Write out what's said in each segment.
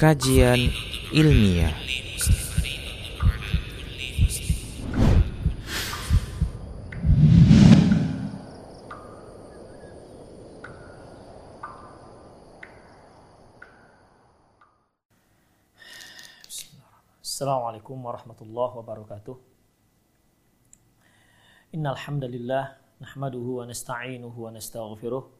Kajian Ilmiah Assalamualaikum warahmatullahi wabarakatuh. Innal hamdalillah nahmaduhu wa nasta'inuhu wa nastaghfiruh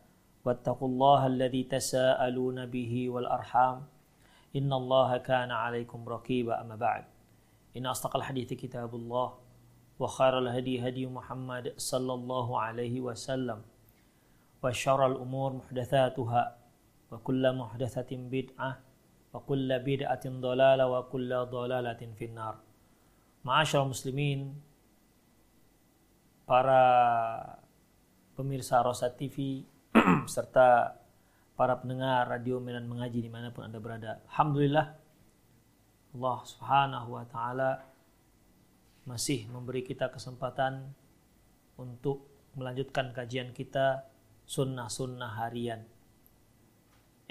واتقوا الله الذي تساءلون به والأرحام. إن الله كان عليكم رقيبا. أما بعد إن أصدق الحديث كتاب الله وخير الهدي هدي محمد صلى الله عليه وسلم وشر الأمور محدثاتها وكل محدثة بدعة وكل بدعة ضلالة وكل ضلالة في النار. Ma'asyar muslimin, para pemirsa Rosa TV, serta para pendengar radio Medan Mengaji di mana pun Anda berada. Alhamdulillah, Allah subhanahu wa ta'ala masih memberi kita kesempatan untuk melanjutkan kajian kita sunnah-sunnah harian.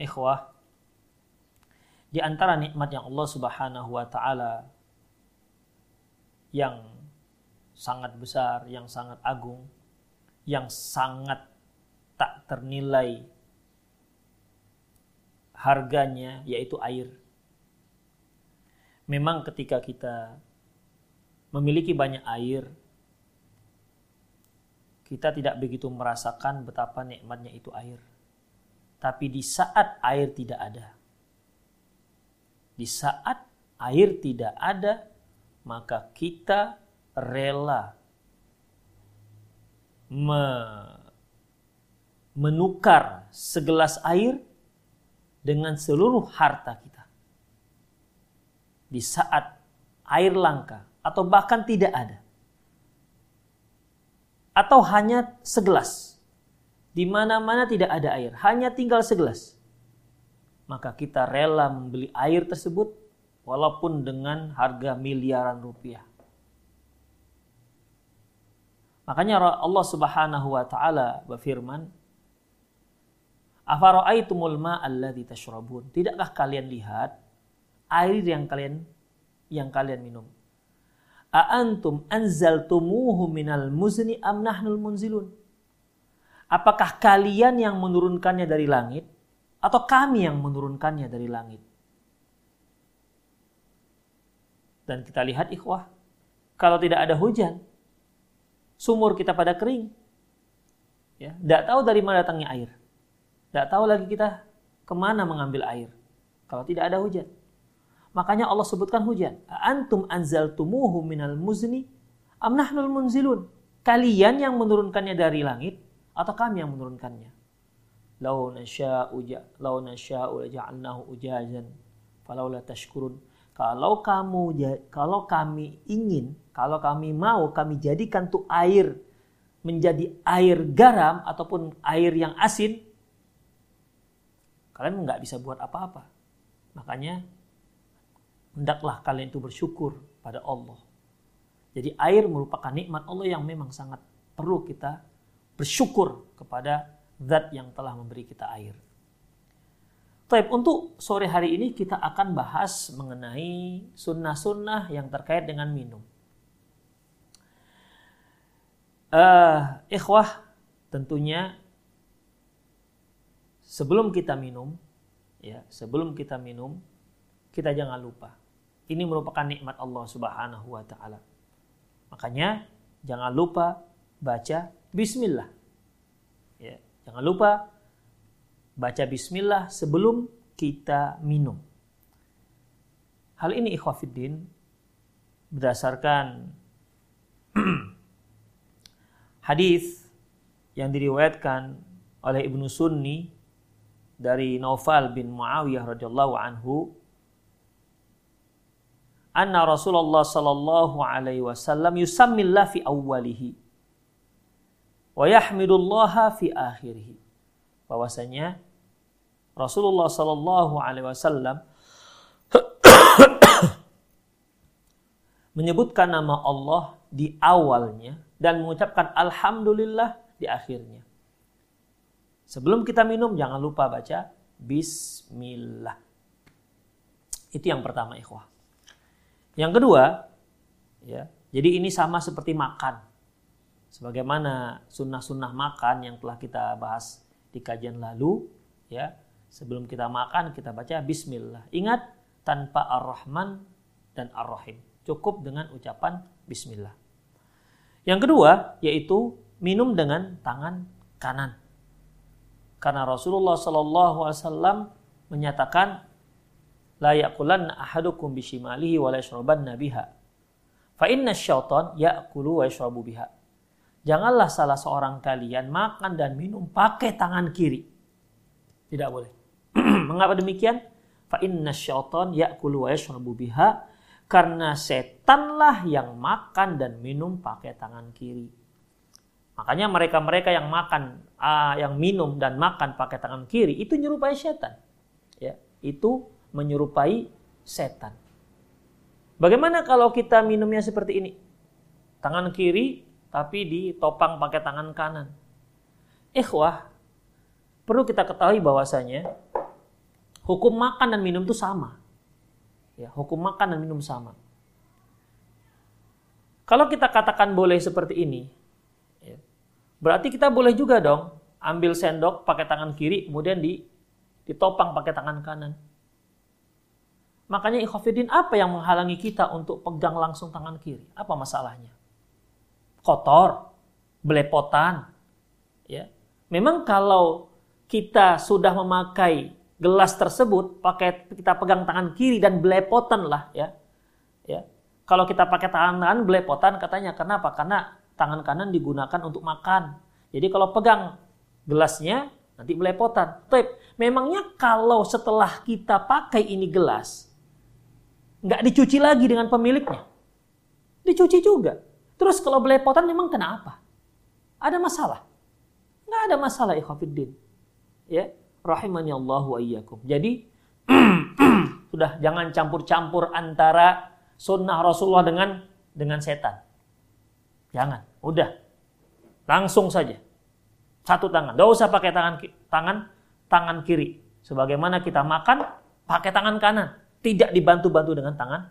Ikhwah, di antara nikmat yang Allah subhanahu wa ta'ala yang sangat besar, yang sangat agung, yang sangat tak ternilai harganya yaitu air. Memang ketika kita memiliki banyak air, kita tidak begitu merasakan betapa nikmatnya itu air. Tapi di saat air tidak ada, di saat air tidak ada, maka kita rela me menukar segelas air dengan seluruh harta kita. Di saat air langka atau bahkan tidak ada. Atau hanya segelas. Di mana-mana tidak ada air, hanya tinggal segelas. Maka kita rela membeli air tersebut walaupun dengan harga miliaran rupiah. Makanya Allah Subhanahu wa taala berfirman, "Afara'aitumul ma'alladzi tashrabun?" Tidakkah kalian lihat air yang kalian yang kalian minum? A antum anzaltumuhu minal muzni am nahnul munzilun? Apakah kalian yang menurunkannya dari langit atau kami yang menurunkannya dari langit? Dan kita lihat ikhwah, kalau tidak ada hujan, sumur kita pada kering. Ya, tidak tahu dari mana datangnya air. Tidak tahu lagi kita ke mana mengambil air. Kalau tidak ada hujan. Makanya Allah sebutkan hujan. Antum anzaltumuhu minal muzni am nahnul munzilun. Kalian yang menurunkannya dari langit atau kami yang menurunkannya. Lau nasya'u lau nasya'u ja'alnahu ujazan falaula tashkurun kalau kamu kalau kami ingin, kalau kami mau kami jadikan tuh air menjadi air garam ataupun air yang asin, kalian nggak bisa buat apa-apa. Makanya hendaklah kalian itu bersyukur pada Allah. Jadi air merupakan nikmat Allah yang memang sangat perlu kita bersyukur kepada zat yang telah memberi kita air. Taib, untuk sore hari ini kita akan bahas mengenai sunnah-sunnah yang terkait dengan minum. Uh, ikhwah, tentunya sebelum kita minum, ya sebelum kita minum, kita jangan lupa Ini merupakan nikmat Allah Subhanahu wa taala. Makanya jangan lupa baca bismillah. Ya, jangan lupa baca bismillah sebelum kita minum. Hal ini ikhwafiddin berdasarkan hadis yang diriwayatkan oleh Ibnu Sunni dari Naufal bin Muawiyah radhiyallahu anhu anna Rasulullah sallallahu alaihi wasallam yusammillah fi awwalihi wa yahmidullah fi akhirih. Bahwasanya Rasulullah sallallahu alaihi wasallam menyebutkan nama Allah di awalnya dan mengucapkan alhamdulillah di akhirnya. Sebelum kita minum jangan lupa baca bismillah. Itu yang pertama ikhwah. Yang kedua, ya, jadi ini sama seperti makan. Sebagaimana sunnah-sunnah makan yang telah kita bahas di kajian lalu, ya, sebelum kita makan kita baca Bismillah. Ingat tanpa Ar-Rahman dan Ar-Rahim. Cukup dengan ucapan Bismillah. Yang kedua yaitu minum dengan tangan kanan. Karena Rasulullah Shallallahu Alaihi Wasallam menyatakan la yaqulanna ahadukum bishimalihi wa la yashrabanna biha. Fa inna syaitan ya'kulu wa yashrabu biha. Janganlah salah seorang kalian makan dan minum pakai tangan kiri. Tidak boleh. Mengapa demikian? Fa inna syaitan ya'kulu wa yashrabu biha. Karena setanlah yang makan dan minum pakai tangan kiri. Makanya mereka-mereka yang makan, uh, yang minum dan makan pakai tangan kiri itu nyerupai setan. Ya, itu menyerupai setan. Bagaimana kalau kita minumnya seperti ini? Tangan kiri tapi ditopang pakai tangan kanan. Ikhwah, perlu kita ketahui bahwasanya hukum makan dan minum itu sama. Ya, hukum makan dan minum sama. Kalau kita katakan boleh seperti ini, berarti kita boleh juga dong ambil sendok pakai tangan kiri, kemudian di, ditopang pakai tangan kanan. Makanya ikhafidin apa yang menghalangi kita untuk pegang langsung tangan kiri? Apa masalahnya? Kotor, belepotan. Ya. Memang kalau kita sudah memakai gelas tersebut, pakai kita pegang tangan kiri dan belepotan lah ya. Ya. Kalau kita pakai tangan kanan belepotan katanya kenapa? Karena tangan kanan digunakan untuk makan. Jadi kalau pegang gelasnya nanti belepotan. Tapi memangnya kalau setelah kita pakai ini gelas, nggak dicuci lagi dengan pemiliknya. Dicuci juga. Terus kalau belepotan memang kenapa? Ada masalah? Nggak ada masalah ikhwafiddin. Ya, rahimani Allah wa iyyakum. Jadi sudah jangan campur-campur antara sunnah Rasulullah dengan dengan setan. Jangan, udah. Langsung saja. Satu tangan. Gak usah pakai tangan tangan tangan kiri. Sebagaimana kita makan pakai tangan kanan tidak dibantu-bantu dengan tangan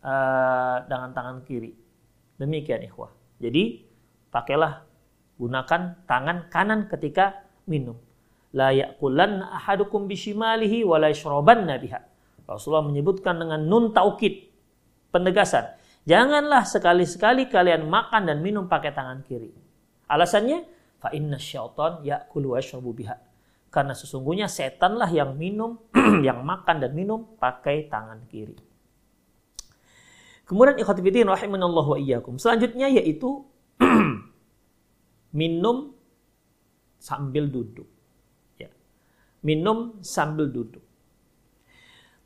uh, dengan tangan kiri. Demikian ikhwah. Jadi pakailah gunakan tangan kanan ketika minum. La yaqulan ahadukum bishimalihi wa la biha. Rasulullah menyebutkan dengan nun taukid penegasan. Janganlah sekali-sekali kalian makan dan minum pakai tangan kiri. Alasannya fa inna syaitan ya'kulu wa. Karena sesungguhnya setanlah yang minum, yang makan dan minum pakai tangan kiri. Kemudian ikhwatifiddin rahimanallahu wa iyyakum. Selanjutnya yaitu minum sambil duduk. Ya. Minum sambil duduk.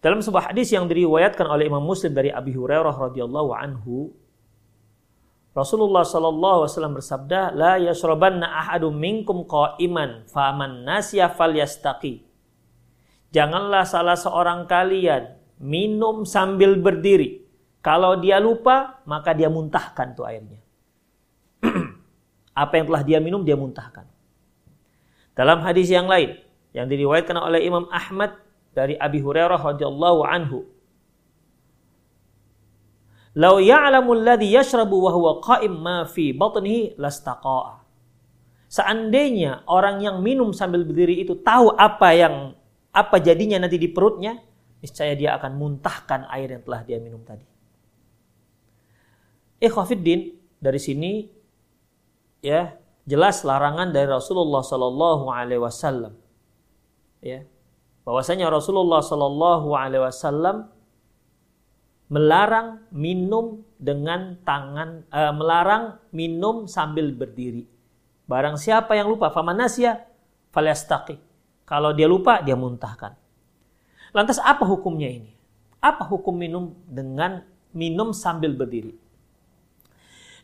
Dalam sebuah hadis yang diriwayatkan oleh Imam Muslim dari Abi Hurairah radhiyallahu anhu, Rasulullah Shallallahu Alaihi Wasallam bersabda, la yashrabanna ahadum minkum qa'iman faman nasya falyastaqi. Janganlah salah seorang kalian minum sambil berdiri. Kalau dia lupa, maka dia muntahkan tuh airnya. Apa yang telah dia minum, dia muntahkan. Dalam hadis yang lain, yang diriwayatkan oleh Imam Ahmad dari Abi Hurairah radhiyallahu anhu, Lau ya'lamu alladhi yashrabu wa huwa qa'im ma fi batnihi lastaqa'a. Seandainya orang yang minum sambil berdiri itu tahu apa yang apa jadinya nanti di perutnya, niscaya dia akan muntahkan air yang telah dia minum tadi. Ikhwafiddin, dari sini ya jelas larangan dari Rasulullah Sallallahu Alaihi Wasallam. Ya, bahwasanya Rasulullah Sallallahu Alaihi Wasallam melarang minum dengan tangan, uh, melarang minum sambil berdiri. Barang siapa yang lupa, famanasya, falyastaqi. Kalau dia lupa, dia muntahkan. Lantas apa hukumnya ini? Apa hukum minum dengan minum sambil berdiri?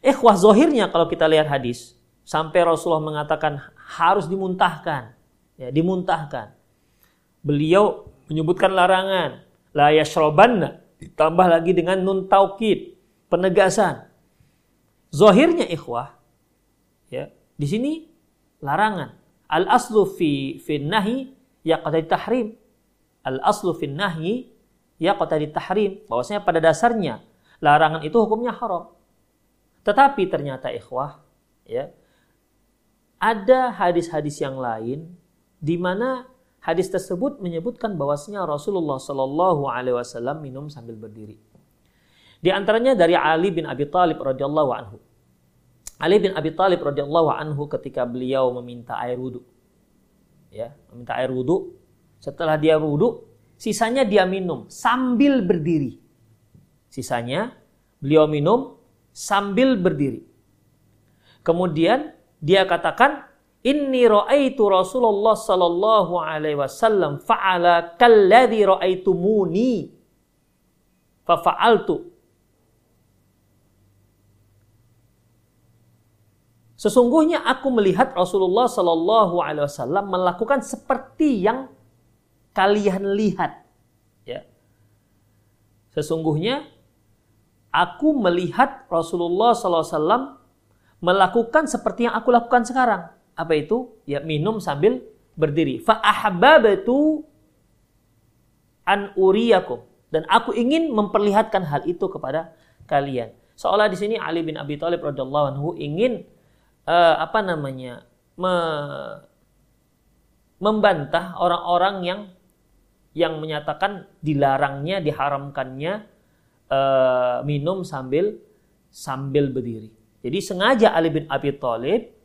Ikhwah zohirnya kalau kita lihat hadis, sampai Rasulullah mengatakan harus dimuntahkan. Ya, dimuntahkan. Beliau menyebutkan larangan. La yashrobanna. Ditambah lagi dengan nun taukid. Penegasan. Zohirnya ikhwah. Ya, di sini larangan. Al aslu fi, fi nahi ya tahrim al aslu fin nahyi ya di tahrim bahwasanya pada dasarnya larangan itu hukumnya haram. Tetapi ternyata ikhwah ya ada hadis-hadis yang lain di mana hadis tersebut menyebutkan bahwasanya Rasulullah Shallallahu alaihi wasallam minum sambil berdiri. Di antaranya dari Ali bin Abi Thalib radhiyallahu anhu. Ali bin Abi Thalib radhiyallahu anhu ketika beliau meminta air wudhu. Ya, meminta air wudhu setelah dia wudhu, sisanya dia minum sambil berdiri. Sisanya beliau minum sambil berdiri. Kemudian dia katakan, Inni ra'aitu Rasulullah sallallahu alaihi wasallam fa'ala kalladhi ra'aitumuni fa'altu. Sesungguhnya aku melihat Rasulullah sallallahu alaihi wasallam melakukan seperti yang kalian lihat. Ya. Sesungguhnya aku melihat Rasulullah SAW melakukan seperti yang aku lakukan sekarang. Apa itu? Ya minum sambil berdiri. Fa'ahbabatu an uriyakum. Dan aku ingin memperlihatkan hal itu kepada kalian. Seolah di sini Ali bin Abi Thalib radhiyallahu anhu ingin uh, apa namanya me, membantah orang-orang yang yang menyatakan dilarangnya, diharamkannya uh, minum sambil sambil berdiri. Jadi sengaja Ali bin Abi Thalib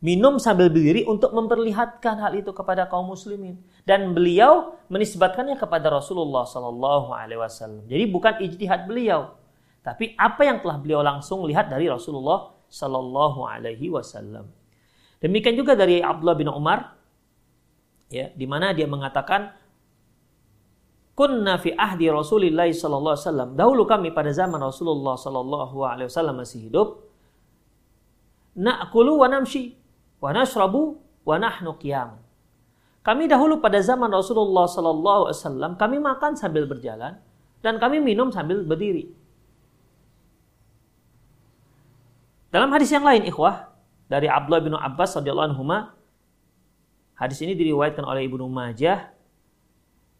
minum sambil berdiri untuk memperlihatkan hal itu kepada kaum muslimin dan beliau menisbatkannya kepada Rasulullah Shallallahu Alaihi Wasallam. Jadi bukan ijtihad beliau, tapi apa yang telah beliau langsung lihat dari Rasulullah Shallallahu Alaihi Wasallam. Demikian juga dari Abdullah bin Umar, ya, di mana dia mengatakan kunna fi ahdi Rasulillah sallallahu alaihi wasallam. Dahulu kami pada zaman Rasulullah sallallahu alaihi wasallam masih hidup. Na'kulu wa namshi wa nashrabu wa nahnu qiyam. Kami dahulu pada zaman Rasulullah sallallahu alaihi wasallam kami makan sambil berjalan dan kami minum sambil berdiri. Dalam hadis yang lain ikhwah dari Abdullah bin Abbas radhiyallahu anhu hadis ini diriwayatkan oleh Ibnu Majah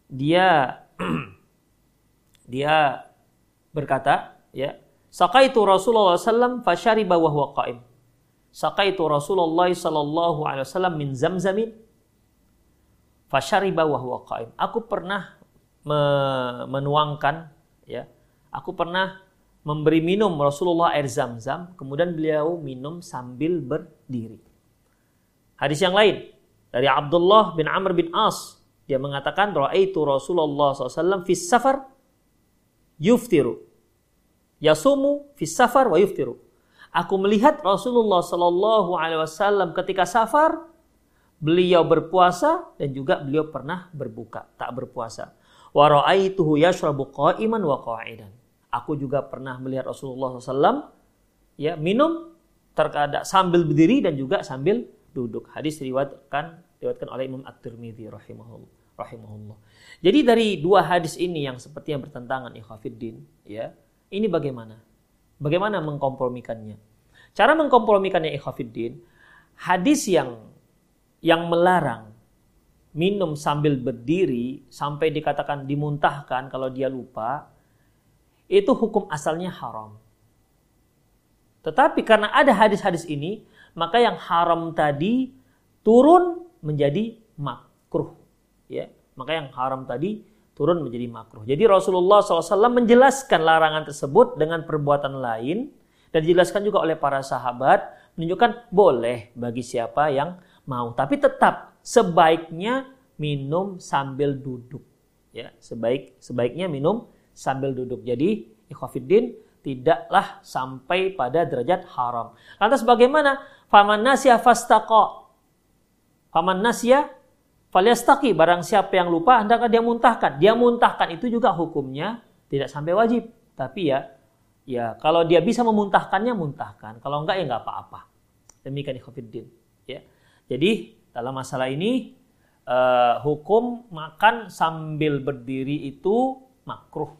dia dia berkata, ya, Sakaitu Rasulullah sallam fashariba wa huwa qa'im. Sakaitu Rasulullah sallallahu alaihi wasallam min zamzamin fashariba wa huwa qa'im. Aku pernah me menuangkan ya, aku pernah memberi minum Rasulullah air zam-zam, kemudian beliau minum sambil berdiri. Hadis yang lain dari Abdullah bin Amr bin As dia mengatakan raaitu Rasulullah SAW fis safar yuftiru. Yasumu fis safar wa yuftiru. Aku melihat Rasulullah Sallallahu Alaihi Wasallam ketika safar, beliau berpuasa dan juga beliau pernah berbuka, tak berpuasa. Wa ra'aituhu yashrabu qa'iman wa qa'idan. Aku juga pernah melihat Rasulullah SAW ya minum terkadang sambil berdiri dan juga sambil duduk. Hadis diriwayatkan diriwayatkan oleh Imam At-Tirmidzi rahimahullah rahimahullah. Jadi dari dua hadis ini yang seperti yang bertentangan ya, ini bagaimana? Bagaimana mengkompromikannya? Cara mengkompromikannya ikhwafiddin, hadis yang yang melarang minum sambil berdiri sampai dikatakan dimuntahkan kalau dia lupa, itu hukum asalnya haram. Tetapi karena ada hadis-hadis ini, maka yang haram tadi turun menjadi makruh ya maka yang haram tadi turun menjadi makruh. Jadi Rasulullah SAW menjelaskan larangan tersebut dengan perbuatan lain dan dijelaskan juga oleh para sahabat menunjukkan boleh bagi siapa yang mau. Tapi tetap sebaiknya minum sambil duduk. Ya, sebaik sebaiknya minum sambil duduk. Jadi ikhwafiddin tidaklah sampai pada derajat haram. Lantas bagaimana? Faman nasya fastaqa. Faman nasya Falyastaki barang siapa yang lupa hendaklah dia muntahkan. Dia muntahkan itu juga hukumnya tidak sampai wajib. Tapi ya ya kalau dia bisa memuntahkannya muntahkan. Kalau enggak ya enggak apa-apa. Demikian ikhwatiddin ya. Jadi dalam masalah ini uh, hukum makan sambil berdiri itu makruh.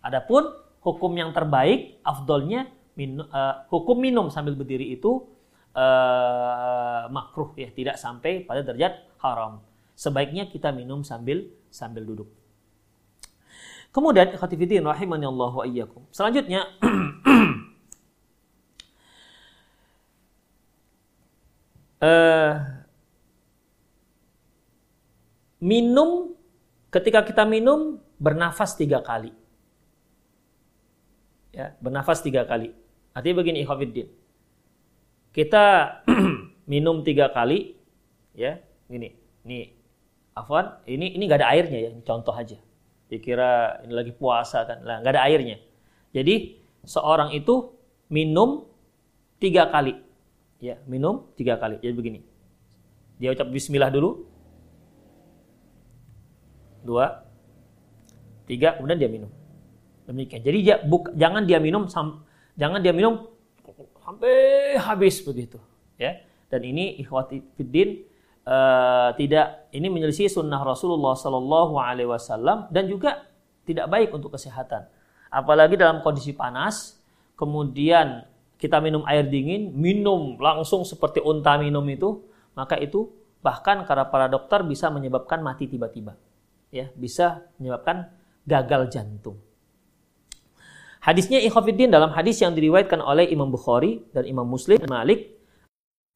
Adapun hukum yang terbaik afdolnya min, uh, hukum minum sambil berdiri itu uh, makruh ya, tidak sampai pada derajat haram sebaiknya kita minum sambil sambil duduk. Kemudian ikhtifidin rahimani Allah wa iyyakum. Selanjutnya uh, minum ketika kita minum bernafas tiga kali. Ya, bernafas tiga kali. Artinya begini ikhwatiddin. Kita minum tiga kali, ya, ini, ini Afwan, ini ini nggak ada airnya ya, contoh aja. Dikira ini lagi puasa kan, lah nggak ada airnya. Jadi seorang itu minum tiga kali, ya minum tiga kali. Jadi begini, dia ucap Bismillah dulu, dua, tiga, kemudian dia minum. Demikian. Jadi dia, buk, jangan dia minum, sam, jangan dia minum sampai habis begitu, ya. Dan ini ikhwati fiddin uh, tidak ini menyelisih sunnah Rasulullah Sallallahu Alaihi Wasallam dan juga tidak baik untuk kesehatan. Apalagi dalam kondisi panas, kemudian kita minum air dingin, minum langsung seperti unta minum itu, maka itu bahkan karena para dokter bisa menyebabkan mati tiba-tiba. Ya, bisa menyebabkan gagal jantung. Hadisnya ikhafidin dalam hadis yang diriwayatkan oleh Imam Bukhari dan Imam Muslim Malik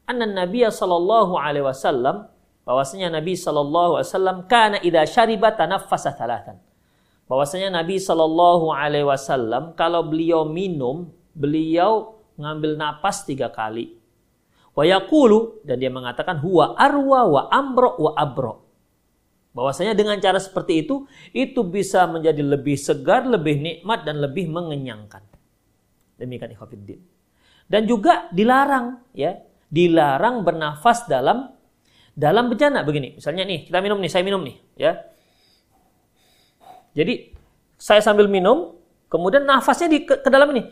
anna Nabi sallallahu alaihi wasallam bahwasanya Nabi sallallahu alaihi wasallam kana idza syariba tanaffasa thalathan. Bahwasanya Nabi sallallahu alaihi wasallam kalau beliau minum, beliau ngambil napas tiga kali. Wa yaqulu dan dia mengatakan huwa arwa wa amro wa abro. Bahwasanya dengan cara seperti itu itu bisa menjadi lebih segar, lebih nikmat dan lebih mengenyangkan. Demikian ikhwatiddin. Dan juga dilarang ya dilarang bernafas dalam dalam bejana begini. Misalnya nih, kita minum nih, saya minum nih, ya. Jadi saya sambil minum, kemudian nafasnya di ke, ke dalam ini.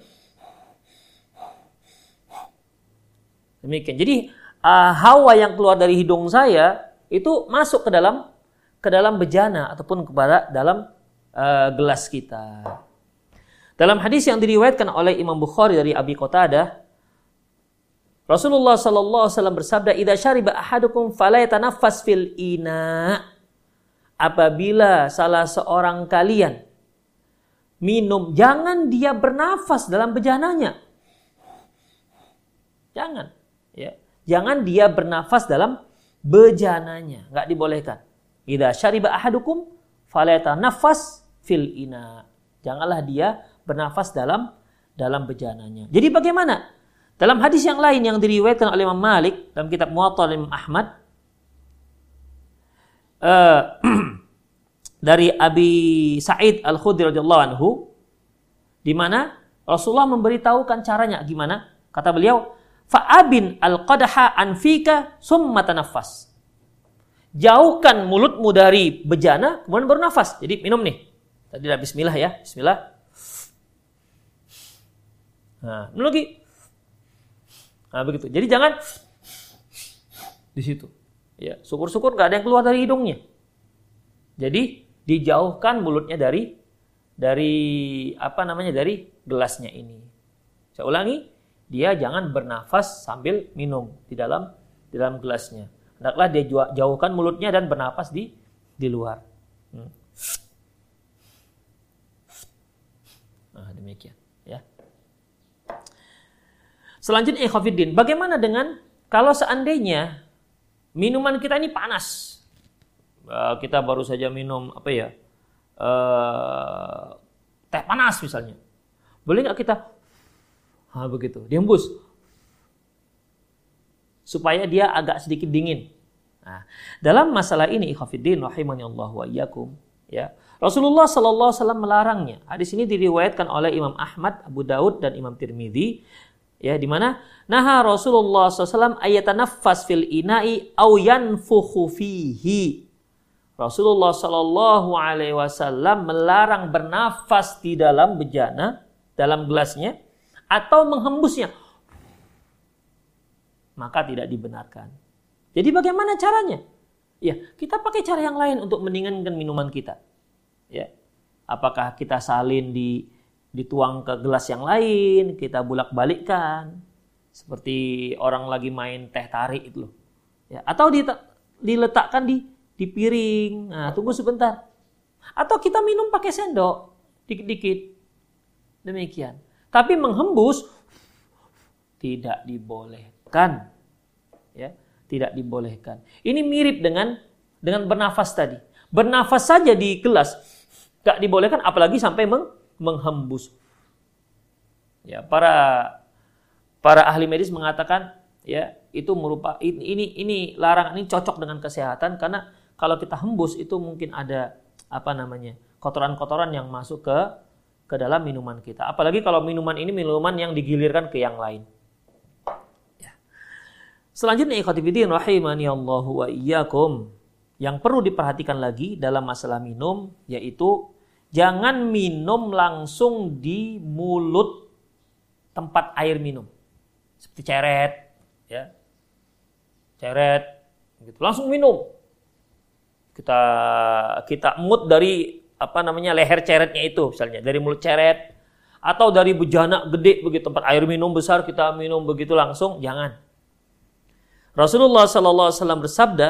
Demikian. Jadi uh, hawa yang keluar dari hidung saya itu masuk ke dalam ke dalam bejana ataupun kepada dalam uh, gelas kita. Dalam hadis yang diriwayatkan oleh Imam Bukhari dari Abi Qatadah Rasulullah sallallahu alaihi wasallam bersabda, "Idza syariba ahadukum fala yatanaffas fil ina." Apabila salah seorang kalian minum, jangan dia bernafas dalam bejananya. Jangan, ya. Jangan dia bernafas dalam bejananya, nggak dibolehkan. Idza syariba ahadukum fala yatanaffas fil ina. Janganlah dia bernafas dalam dalam bejananya. Jadi bagaimana? Dalam hadis yang lain yang diriwayatkan oleh Imam Malik dalam kitab Muwatta Imam Ahmad uh, dari Abi Sa'id Al-Khudri radhiyallahu anhu di mana Rasulullah memberitahukan caranya gimana? Kata beliau, "Fa'abin al-qadaha anfika summa tanaffas." Jauhkan mulutmu dari bejana, kemudian baru nafas. Jadi minum nih. Tadi dah bismillah ya, bismillah. Nah, lagi. Nah, begitu. Jadi jangan di situ. Ya, syukur-syukur nggak ada yang keluar dari hidungnya. Jadi dijauhkan mulutnya dari dari apa namanya dari gelasnya ini. Saya ulangi, dia jangan bernafas sambil minum di dalam di dalam gelasnya. Hendaklah dia jauhkan mulutnya dan bernafas di di luar. Hmm. Nah, demikian. Selanjutnya ikhafidin, bagaimana dengan kalau seandainya minuman kita ini panas? Eh, kita baru saja minum apa ya? uh, teh panas misalnya. Boleh nggak kita ha, begitu, dihembus supaya dia agak sedikit dingin. Nah, dalam masalah ini ikhafidin rahimani Allah wa iyyakum ya. Rasulullah sallallahu alaihi wasallam melarangnya. Hadis ini diriwayatkan oleh Imam Ahmad, Abu Daud dan Imam Tirmidzi ya di mana naha Rasulullah SAW ayatanaffas fil ina'i au yanfukhu fihi. Rasulullah Shallallahu Alaihi Wasallam melarang bernafas di dalam bejana, dalam gelasnya, atau menghembusnya. Maka tidak dibenarkan. Jadi bagaimana caranya? Ya, kita pakai cara yang lain untuk mendinginkan minuman kita. Ya, apakah kita salin di dituang ke gelas yang lain, kita bolak-balikkan seperti orang lagi main teh tarik itu loh. Ya, atau diletakkan di di piring. Nah, tunggu sebentar. Atau kita minum pakai sendok dikit-dikit. Demikian. Tapi menghembus tidak dibolehkan. Ya, tidak dibolehkan. Ini mirip dengan dengan bernafas tadi. Bernafas saja di gelas gak dibolehkan apalagi sampai meng, menghembus. Ya, para para ahli medis mengatakan ya itu merupakan ini ini larangan ini cocok dengan kesehatan karena kalau kita hembus itu mungkin ada apa namanya kotoran-kotoran yang masuk ke ke dalam minuman kita. Apalagi kalau minuman ini minuman yang digilirkan ke yang lain. Selanjutnya ikhwatibidin rahimani Allah wa iyyakum. Yang perlu diperhatikan lagi dalam masalah minum yaitu jangan minum langsung di mulut tempat air minum. Seperti ceret ya. Ceret gitu. Langsung minum. Kita kita emut dari apa namanya leher ceretnya itu misalnya dari mulut ceret atau dari bejana gede begitu tempat air minum besar kita minum begitu langsung jangan Rasulullah sallallahu alaihi wasallam bersabda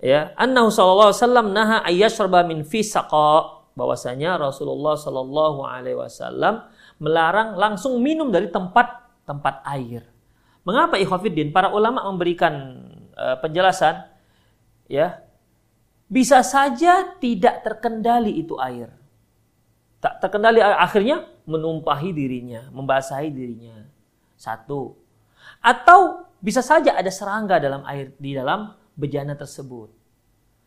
ya, annahu sallallahu alaihi wasallam naha ayyashraba min fi saqa bahwasanya Rasulullah sallallahu alaihi wasallam melarang langsung minum dari tempat tempat air. Mengapa ikhwatiddin para ulama memberikan uh, penjelasan ya bisa saja tidak terkendali itu air. Tak terkendali akhirnya menumpahi dirinya, membasahi dirinya. Satu. Atau bisa saja ada serangga dalam air di dalam bejana tersebut.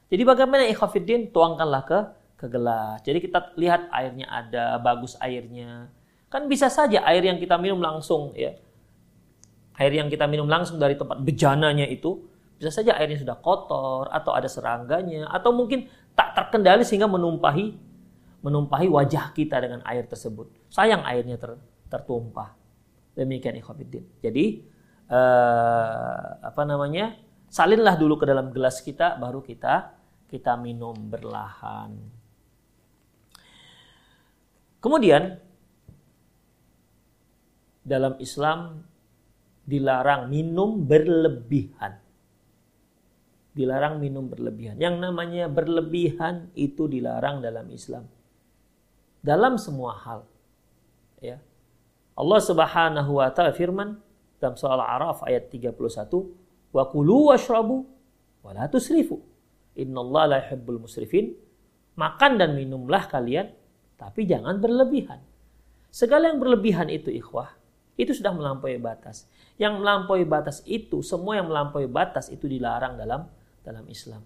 Jadi bagaimana ikhafidin tuangkanlah ke ke gelas. Jadi kita lihat airnya ada, bagus airnya. Kan bisa saja air yang kita minum langsung ya. Air yang kita minum langsung dari tempat bejananya itu bisa saja airnya sudah kotor atau ada serangganya atau mungkin tak terkendali sehingga menumpahi menumpahi wajah kita dengan air tersebut. Sayang airnya ter, tertumpah. Demikian ikhwatiddin. Jadi uh, apa namanya salinlah dulu ke dalam gelas kita baru kita kita minum berlahan. Kemudian dalam Islam dilarang minum berlebihan. Dilarang minum berlebihan. Yang namanya berlebihan itu dilarang dalam Islam. Dalam semua hal. Ya. Allah Subhanahu wa taala firman, dalam soal Araf ayat 31 wa kulu washrabu wa la tusrifu innallaha la yuhibbul musrifin makan dan minumlah kalian tapi jangan berlebihan. Segala yang berlebihan itu ikhwah itu sudah melampaui batas. Yang melampaui batas itu semua yang melampaui batas itu dilarang dalam dalam Islam.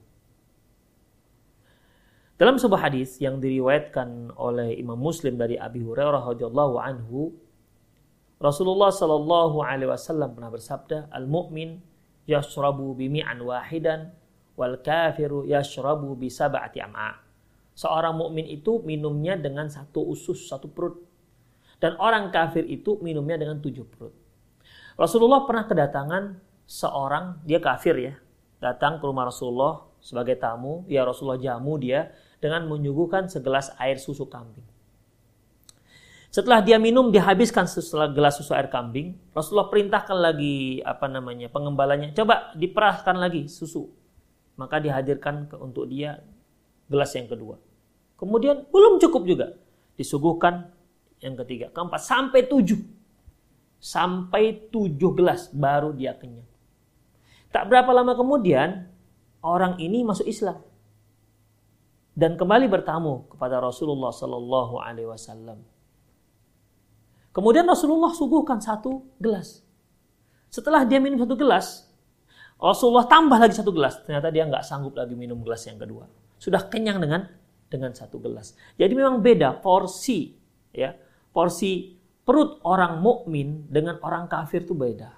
Dalam sebuah hadis yang diriwayatkan oleh Imam Muslim dari Abi Hurairah radhiyallahu anhu Rasulullah Shallallahu Alaihi Wasallam pernah bersabda, al mu'min yashrabu bimi'an wahidan wal kafiru yashrabu bi sab'ati am'a. Seorang mukmin itu minumnya dengan satu usus, satu perut. Dan orang kafir itu minumnya dengan tujuh perut. Rasulullah pernah kedatangan seorang, dia kafir ya, datang ke rumah Rasulullah sebagai tamu, ya Rasulullah jamu dia dengan menyuguhkan segelas air susu kambing. Setelah dia minum, dihabiskan gelas susu air kambing. Rasulullah perintahkan lagi apa namanya pengembalanya, coba diperahkan lagi susu. Maka dihadirkan untuk dia gelas yang kedua. Kemudian belum cukup juga, disuguhkan yang ketiga, keempat, sampai tujuh. Sampai tujuh gelas baru dia kenyang. Tak berapa lama kemudian orang ini masuk Islam. dan kembali bertamu kepada Rasulullah Sallallahu Alaihi Wasallam. Kemudian Rasulullah suguhkan satu gelas. Setelah dia minum satu gelas, Rasulullah tambah lagi satu gelas. Ternyata dia nggak sanggup lagi minum gelas yang kedua. Sudah kenyang dengan dengan satu gelas. Jadi memang beda porsi, ya porsi perut orang mukmin dengan orang kafir itu beda,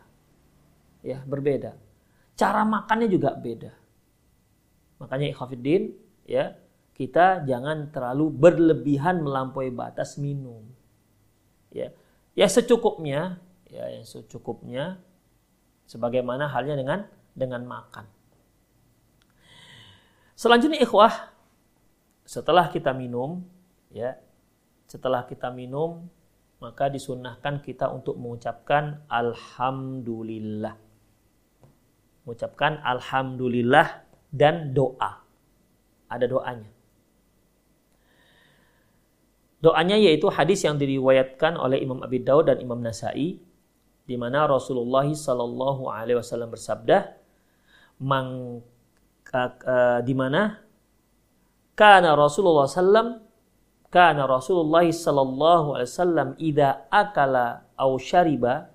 ya berbeda. Cara makannya juga beda. Makanya ikhafidin, ya kita jangan terlalu berlebihan melampaui batas minum. Ya, ya secukupnya, ya yang secukupnya sebagaimana halnya dengan dengan makan. Selanjutnya ikhwah, setelah kita minum, ya, setelah kita minum, maka disunahkan kita untuk mengucapkan alhamdulillah. Mengucapkan alhamdulillah dan doa. Ada doanya. Doanya yaitu hadis yang diriwayatkan oleh Imam Abi Daud dan Imam Nasai di mana Rasulullah Shallallahu alaihi wasallam bersabda, mang uh, di mana karena Rasulullah sallam karena Rasulullah sallallahu alaihi wasallam idza akala au syariba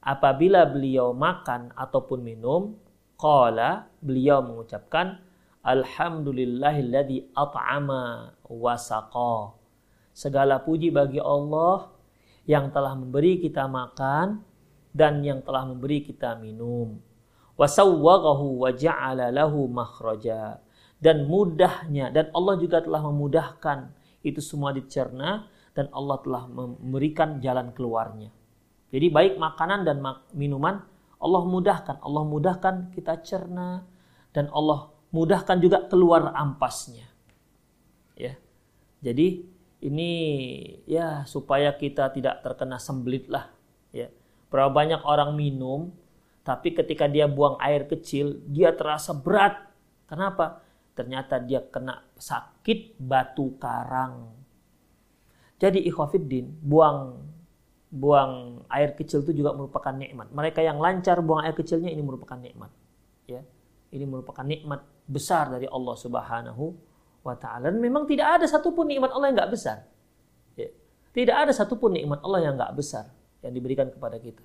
apabila beliau makan ataupun minum qala beliau mengucapkan alhamdulillahilladzi at'ama wa saqa. Segala puji bagi Allah yang telah memberi kita makan dan yang telah memberi kita minum. Wasawwaghahu wa ja'ala lahu makhraja dan mudahnya dan Allah juga telah memudahkan itu semua dicerna dan Allah telah memberikan jalan keluarnya. Jadi baik makanan dan minuman Allah mudahkan, Allah mudahkan kita cerna dan Allah mudahkan juga keluar ampasnya. Ya. Jadi ini ya supaya kita tidak terkena sembelit lah ya. Berapa banyak orang minum tapi ketika dia buang air kecil, dia terasa berat. Kenapa? Ternyata dia kena sakit batu karang. Jadi ikhwafiddin, buang buang air kecil itu juga merupakan nikmat. Mereka yang lancar buang air kecilnya ini merupakan nikmat. Ya. Ini merupakan nikmat besar dari Allah Subhanahu wa taala. Dan memang tidak ada satupun nikmat Allah yang nggak besar. Ya. Tidak ada satupun nikmat Allah yang nggak besar yang diberikan kepada kita.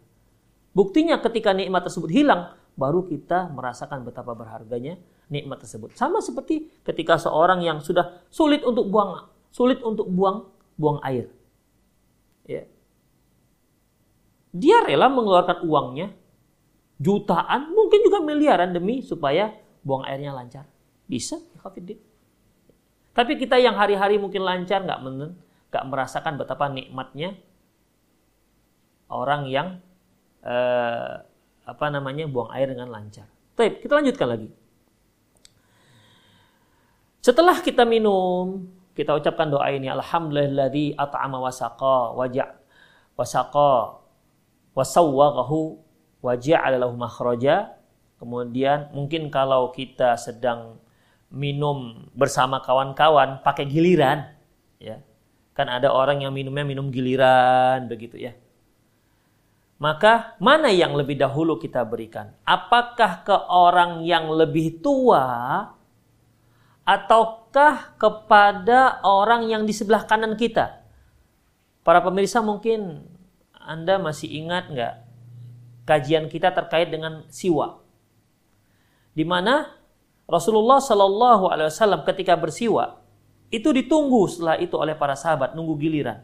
Buktinya ketika nikmat tersebut hilang, baru kita merasakan betapa berharganya nikmat tersebut. Sama seperti ketika seorang yang sudah sulit untuk buang sulit untuk buang buang air. Ya. Dia rela mengeluarkan uangnya jutaan, mungkin juga miliaran demi supaya buang airnya lancar. Bisa, Tapi kita yang hari-hari mungkin lancar nggak nggak merasakan betapa nikmatnya orang yang eh, apa namanya buang air dengan lancar. Baik, kita lanjutkan lagi. Setelah kita minum, kita ucapkan doa ini alhamdulillahilladzi at'ama wasaqa waja' wasaqa wasawwaghahu waja'ala lahu makhraja. Kemudian mungkin kalau kita sedang minum bersama kawan-kawan pakai giliran ya. Kan ada orang yang minumnya minum giliran begitu ya maka mana yang lebih dahulu kita berikan? Apakah ke orang yang lebih tua ataukah kepada orang yang di sebelah kanan kita? Para pemirsa mungkin Anda masih ingat nggak kajian kita terkait dengan siwa? Di mana Rasulullah Shallallahu Alaihi Wasallam ketika bersiwa itu ditunggu setelah itu oleh para sahabat nunggu giliran.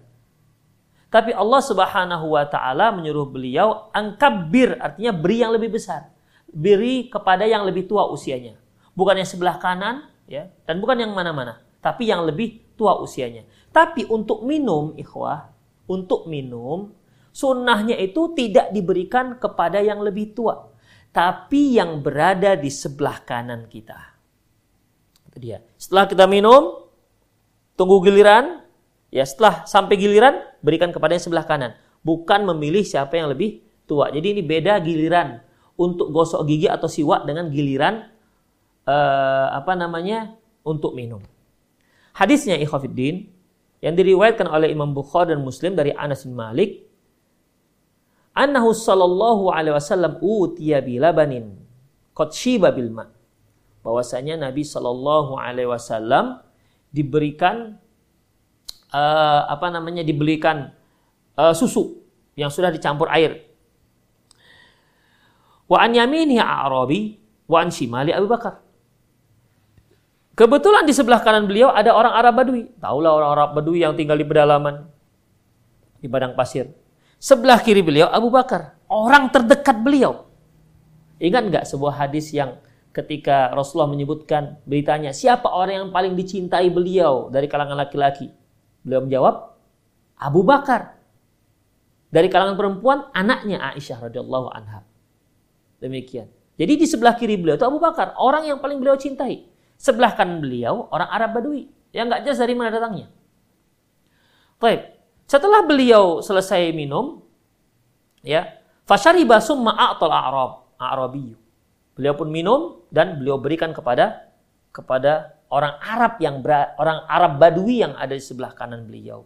Tapi Allah Subhanahu wa taala menyuruh beliau angkabir artinya beri yang lebih besar. Beri kepada yang lebih tua usianya. Bukan yang sebelah kanan ya dan bukan yang mana-mana, tapi yang lebih tua usianya. Tapi untuk minum ikhwah, untuk minum sunnahnya itu tidak diberikan kepada yang lebih tua, tapi yang berada di sebelah kanan kita. Itu dia. Setelah kita minum, tunggu giliran, Ya, setelah sampai giliran berikan kepada yang sebelah kanan, bukan memilih siapa yang lebih tua. Jadi ini beda giliran untuk gosok gigi atau siwak dengan giliran uh, apa namanya untuk minum. Hadisnya ikhwafiddin yang diriwayatkan oleh Imam Bukhari dan Muslim dari Anas bin Malik annahu sallallahu alaihi wasallam utiya bilabanin qad shiba bil ma bahwasanya Nabi sallallahu alaihi wasallam diberikan uh, apa namanya dibelikan uh, susu yang sudah dicampur air. Wa an yamini Arabi wa an shimali Abu Bakar. Kebetulan di sebelah kanan beliau ada orang Arab Badui. Tahulah orang Arab Badui yang tinggal di pedalaman di padang pasir. Sebelah kiri beliau Abu Bakar, orang terdekat beliau. Ingat nggak sebuah hadis yang ketika Rasulullah menyebutkan beritanya, siapa orang yang paling dicintai beliau dari kalangan laki-laki? Beliau menjawab, Abu Bakar. Dari kalangan perempuan, anaknya Aisyah radhiyallahu anha. Demikian. Jadi di sebelah kiri beliau itu Abu Bakar, orang yang paling beliau cintai. Sebelah kanan beliau orang Arab Badui yang nggak jelas dari mana datangnya. Baik. Setelah beliau selesai minum, ya, fasyariba summa a'tal a'rab, a'rabiyyu. Beliau pun minum dan beliau berikan kepada kepada orang Arab yang orang Arab Badui yang ada di sebelah kanan beliau.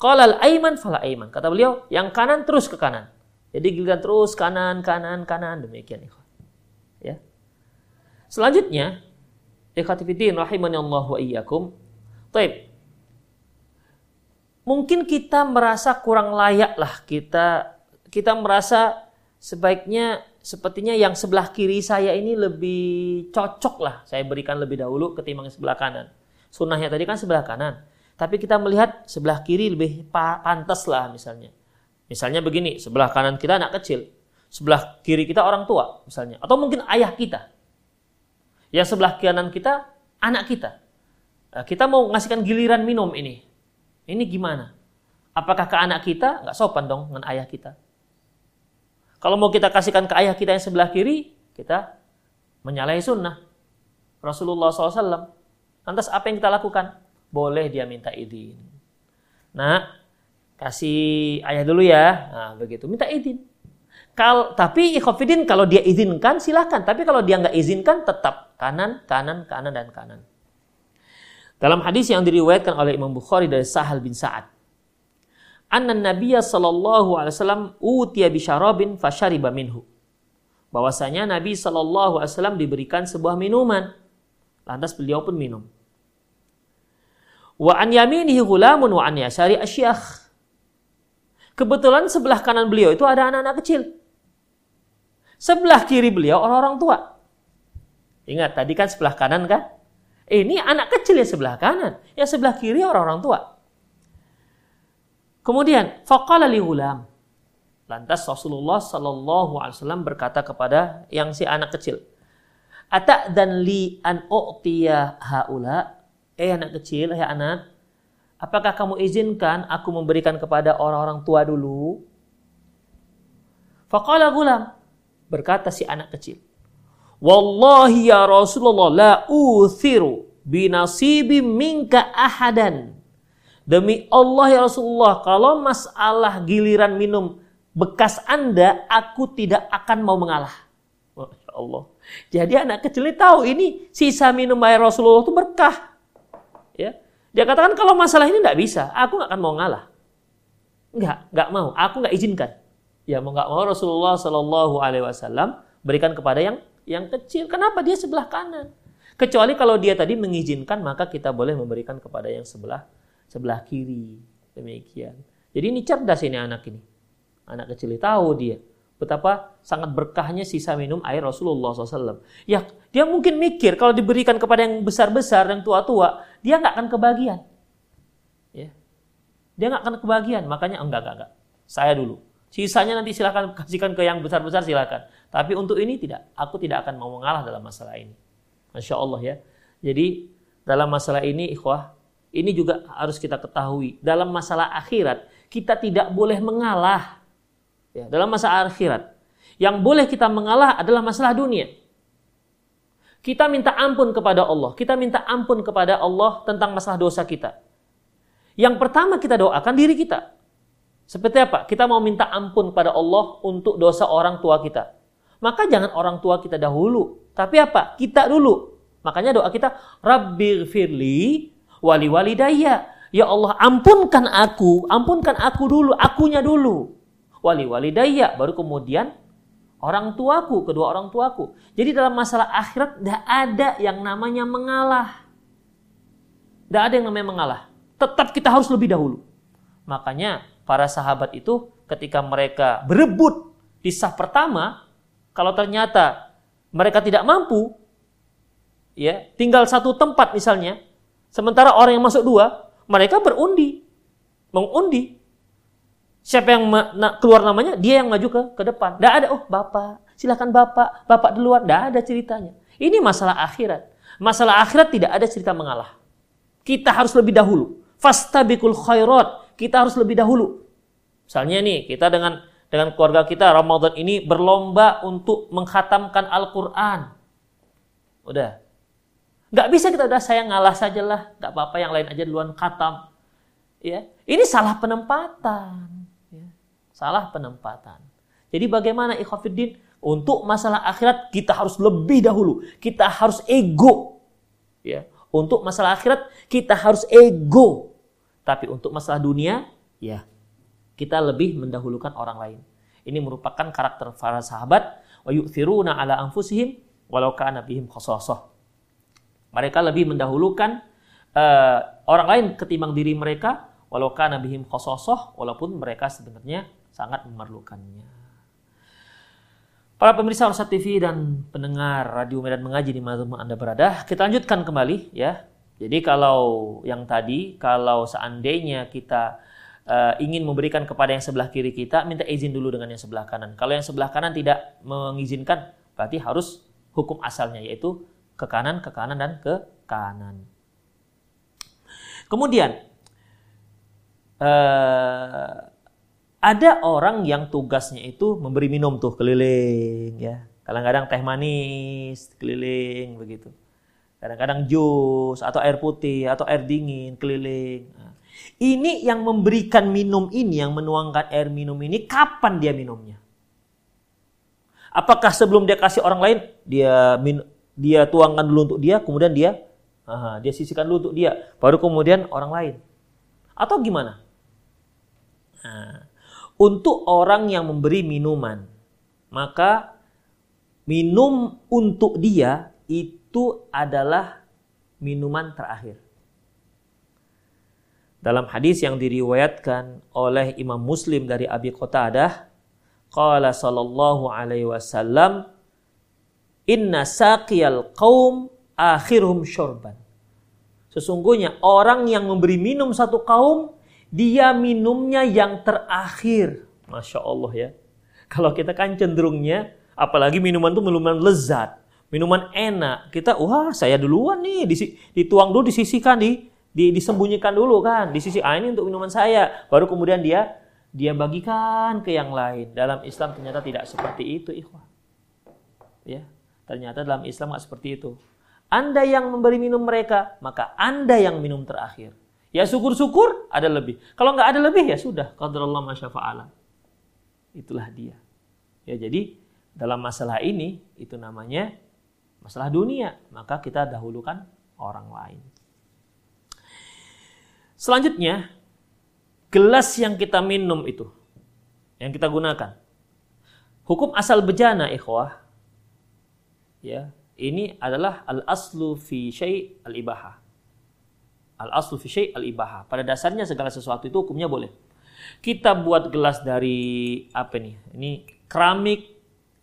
Qala al-aiman fala aiman. Kata beliau, yang kanan terus ke kanan. Jadi giliran terus kanan, kanan, kanan demikian Ya. Selanjutnya, ikhwatifidin rahimani Allah wa iyyakum. Taib mungkin kita merasa kurang layak lah kita kita merasa sebaiknya sepertinya yang sebelah kiri saya ini lebih cocok lah saya berikan lebih dahulu ketimbang sebelah kanan. Sunnahnya tadi kan sebelah kanan. Tapi kita melihat sebelah kiri lebih pantas lah misalnya. Misalnya begini, sebelah kanan kita anak kecil, sebelah kiri kita orang tua misalnya. Atau mungkin ayah kita. Yang sebelah kanan kita anak kita. Nah, kita mau ngasihkan giliran minum ini. Ini gimana? Apakah ke anak kita? Nggak sopan dong dengan ayah kita. Kalau mau kita kasihkan ke ayah kita yang sebelah kiri, kita menyalahi sunnah. Rasulullah SAW. Lantas apa yang kita lakukan? Boleh dia minta izin. Nah, kasih ayah dulu ya. Nah, begitu. Minta izin. Kal, tapi ikhafidin kalau dia izinkan silahkan. Tapi kalau dia nggak izinkan tetap kanan, kanan, kanan, dan kanan. Dalam hadis yang diriwayatkan oleh Imam Bukhari dari Sahal bin Sa'ad. Anna Nabiya sallallahu alaihi wasallam utiya bi syarabin fashariba minhu. Bahwasanya Nabi sallallahu alaihi wasallam diberikan sebuah minuman. Lantas beliau pun minum. Wa an yaminihi ghulamun wa an yasari asyakh. Kebetulan sebelah kanan beliau itu ada anak-anak kecil. Sebelah kiri beliau orang-orang tua. Ingat tadi kan sebelah kanan kan? Ini anak kecil ya sebelah kanan, ya sebelah kiri orang-orang tua. Kemudian faqala li ulam. Lantas Rasulullah Shallallahu alaihi wasallam berkata kepada yang si anak kecil, "Ata dan li an u'tiya haula?" Eh anak kecil, eh anak, apakah kamu izinkan aku memberikan kepada orang-orang tua dulu? Faqala gulam. Berkata si anak kecil, Wallahi ya Rasulullah la uthiru binasibi minka ahadan. Demi Allah ya Rasulullah, kalau masalah giliran minum bekas Anda, aku tidak akan mau mengalah. Masya Allah. Jadi anak kecil ini tahu ini sisa minum air Rasulullah itu berkah. Ya. Dia katakan kalau masalah ini tidak bisa, aku nggak akan mau ngalah. Enggak, nggak mau. Aku nggak izinkan. Ya mau nggak mau Rasulullah Shallallahu Alaihi Wasallam berikan kepada yang yang kecil. Kenapa dia sebelah kanan? Kecuali kalau dia tadi mengizinkan, maka kita boleh memberikan kepada yang sebelah sebelah kiri. Demikian. Jadi ini cerdas ini anak ini. Anak kecil tahu dia betapa sangat berkahnya sisa minum air Rasulullah SAW. Ya, dia mungkin mikir kalau diberikan kepada yang besar-besar, yang tua-tua, dia nggak akan kebagian. Ya. Dia nggak akan kebagian, makanya enggak, enggak, enggak. Saya dulu. Sisanya nanti silakan kasihkan ke yang besar-besar silakan. Tapi untuk ini tidak. Aku tidak akan mau mengalah dalam masalah ini. Masya Allah ya. Jadi dalam masalah ini ikhwah, ini juga harus kita ketahui. Dalam masalah akhirat, kita tidak boleh mengalah. Ya, dalam masalah akhirat. Yang boleh kita mengalah adalah masalah dunia. Kita minta ampun kepada Allah. Kita minta ampun kepada Allah tentang masalah dosa kita. Yang pertama kita doakan diri kita. Seperti apa? Kita mau minta ampun kepada Allah untuk dosa orang tua kita. Maka jangan orang tua kita dahulu. Tapi apa? Kita dulu. Makanya doa kita, Rabbi firli wali walidayya. Ya Allah, ampunkan aku, ampunkan aku dulu, akunya dulu. Wali walidayya, baru kemudian orang tuaku, kedua orang tuaku. Jadi dalam masalah akhirat tidak ada yang namanya mengalah. Tidak ada yang namanya mengalah. Tetap kita harus lebih dahulu. Makanya para sahabat itu ketika mereka berebut di sah pertama, kalau ternyata mereka tidak mampu, ya tinggal satu tempat misalnya, sementara orang yang masuk dua, mereka berundi, mengundi. Siapa yang keluar namanya, dia yang maju ke ke depan. Tidak ada, oh bapak, silakan bapak, bapak duluan. Tidak ada ceritanya. Ini masalah akhirat. Masalah akhirat tidak ada cerita mengalah. Kita harus lebih dahulu. Fastabikul khairat. Kita harus lebih dahulu. Misalnya nih, kita dengan dengan keluarga kita Ramadan ini berlomba untuk menghatamkan Al-Quran. Udah. Nggak bisa kita udah saya ngalah saja lah. Nggak apa-apa yang lain aja duluan khatam. Ya, ini salah penempatan. Ya. Salah penempatan. Jadi bagaimana ikhwafiddin? Untuk masalah akhirat kita harus lebih dahulu. Kita harus ego. Ya. Untuk masalah akhirat kita harus ego. Tapi untuk masalah dunia, ya kita lebih mendahulukan orang lain. Ini merupakan karakter para sahabat wa yu'thiruna ala anfusihim walau kana bihim khasasah. Mereka lebih mendahulukan uh, orang lain ketimbang diri mereka walau kana bihim khasasah walaupun mereka sebenarnya sangat memerlukannya. Para pemirsa Rosa TV dan pendengar Radio Medan Mengaji di mana Anda berada, kita lanjutkan kembali ya. Jadi kalau yang tadi, kalau seandainya kita uh, ingin memberikan kepada yang sebelah kiri kita, minta izin dulu dengan yang sebelah kanan. Kalau yang sebelah kanan tidak mengizinkan, berarti harus hukum asalnya yaitu ke kanan, ke kanan dan ke kanan. Kemudian uh, ada orang yang tugasnya itu memberi minum tuh keliling ya. Kadang-kadang teh manis keliling begitu. Kadang-kadang jus atau air putih atau air dingin keliling. Nah, ini yang memberikan minum ini, yang menuangkan air minum ini, kapan dia minumnya? Apakah sebelum dia kasih orang lain, dia min, dia tuangkan dulu untuk dia, kemudian dia aha, dia sisihkan dulu untuk dia, baru kemudian orang lain? Atau gimana? Nah, untuk orang yang memberi minuman, maka minum untuk dia itu adalah minuman terakhir. Dalam hadis yang diriwayatkan oleh Imam Muslim dari Abi Qatadah, qala sallallahu alaihi wasallam, "Inna saqiyal qaum akhirum syurban." Sesungguhnya orang yang memberi minum satu kaum, dia minumnya yang terakhir. Masya Allah ya. Kalau kita kan cenderungnya, apalagi minuman itu minuman lezat, minuman enak. Kita, wah saya duluan nih, dituang dulu, disisihkan di di, disembunyikan dulu kan. Di sisi ah ini untuk minuman saya. Baru kemudian dia dia bagikan ke yang lain. Dalam Islam ternyata tidak seperti itu ikhwah. Ya ternyata dalam Islam nggak seperti itu. Anda yang memberi minum mereka maka anda yang minum terakhir. Ya syukur-syukur ada lebih. Kalau nggak ada lebih ya sudah. Qadarullah masyafa'ala itulah dia. Ya jadi dalam masalah ini itu namanya masalah dunia maka kita dahulukan orang lain Selanjutnya, gelas yang kita minum itu, yang kita gunakan. Hukum asal bejana, ikhwah, ya, ini adalah al-aslu fi syai' al-ibaha. Al-aslu fi syai' al-ibaha. Pada dasarnya segala sesuatu itu hukumnya boleh. Kita buat gelas dari apa nih? Ini keramik,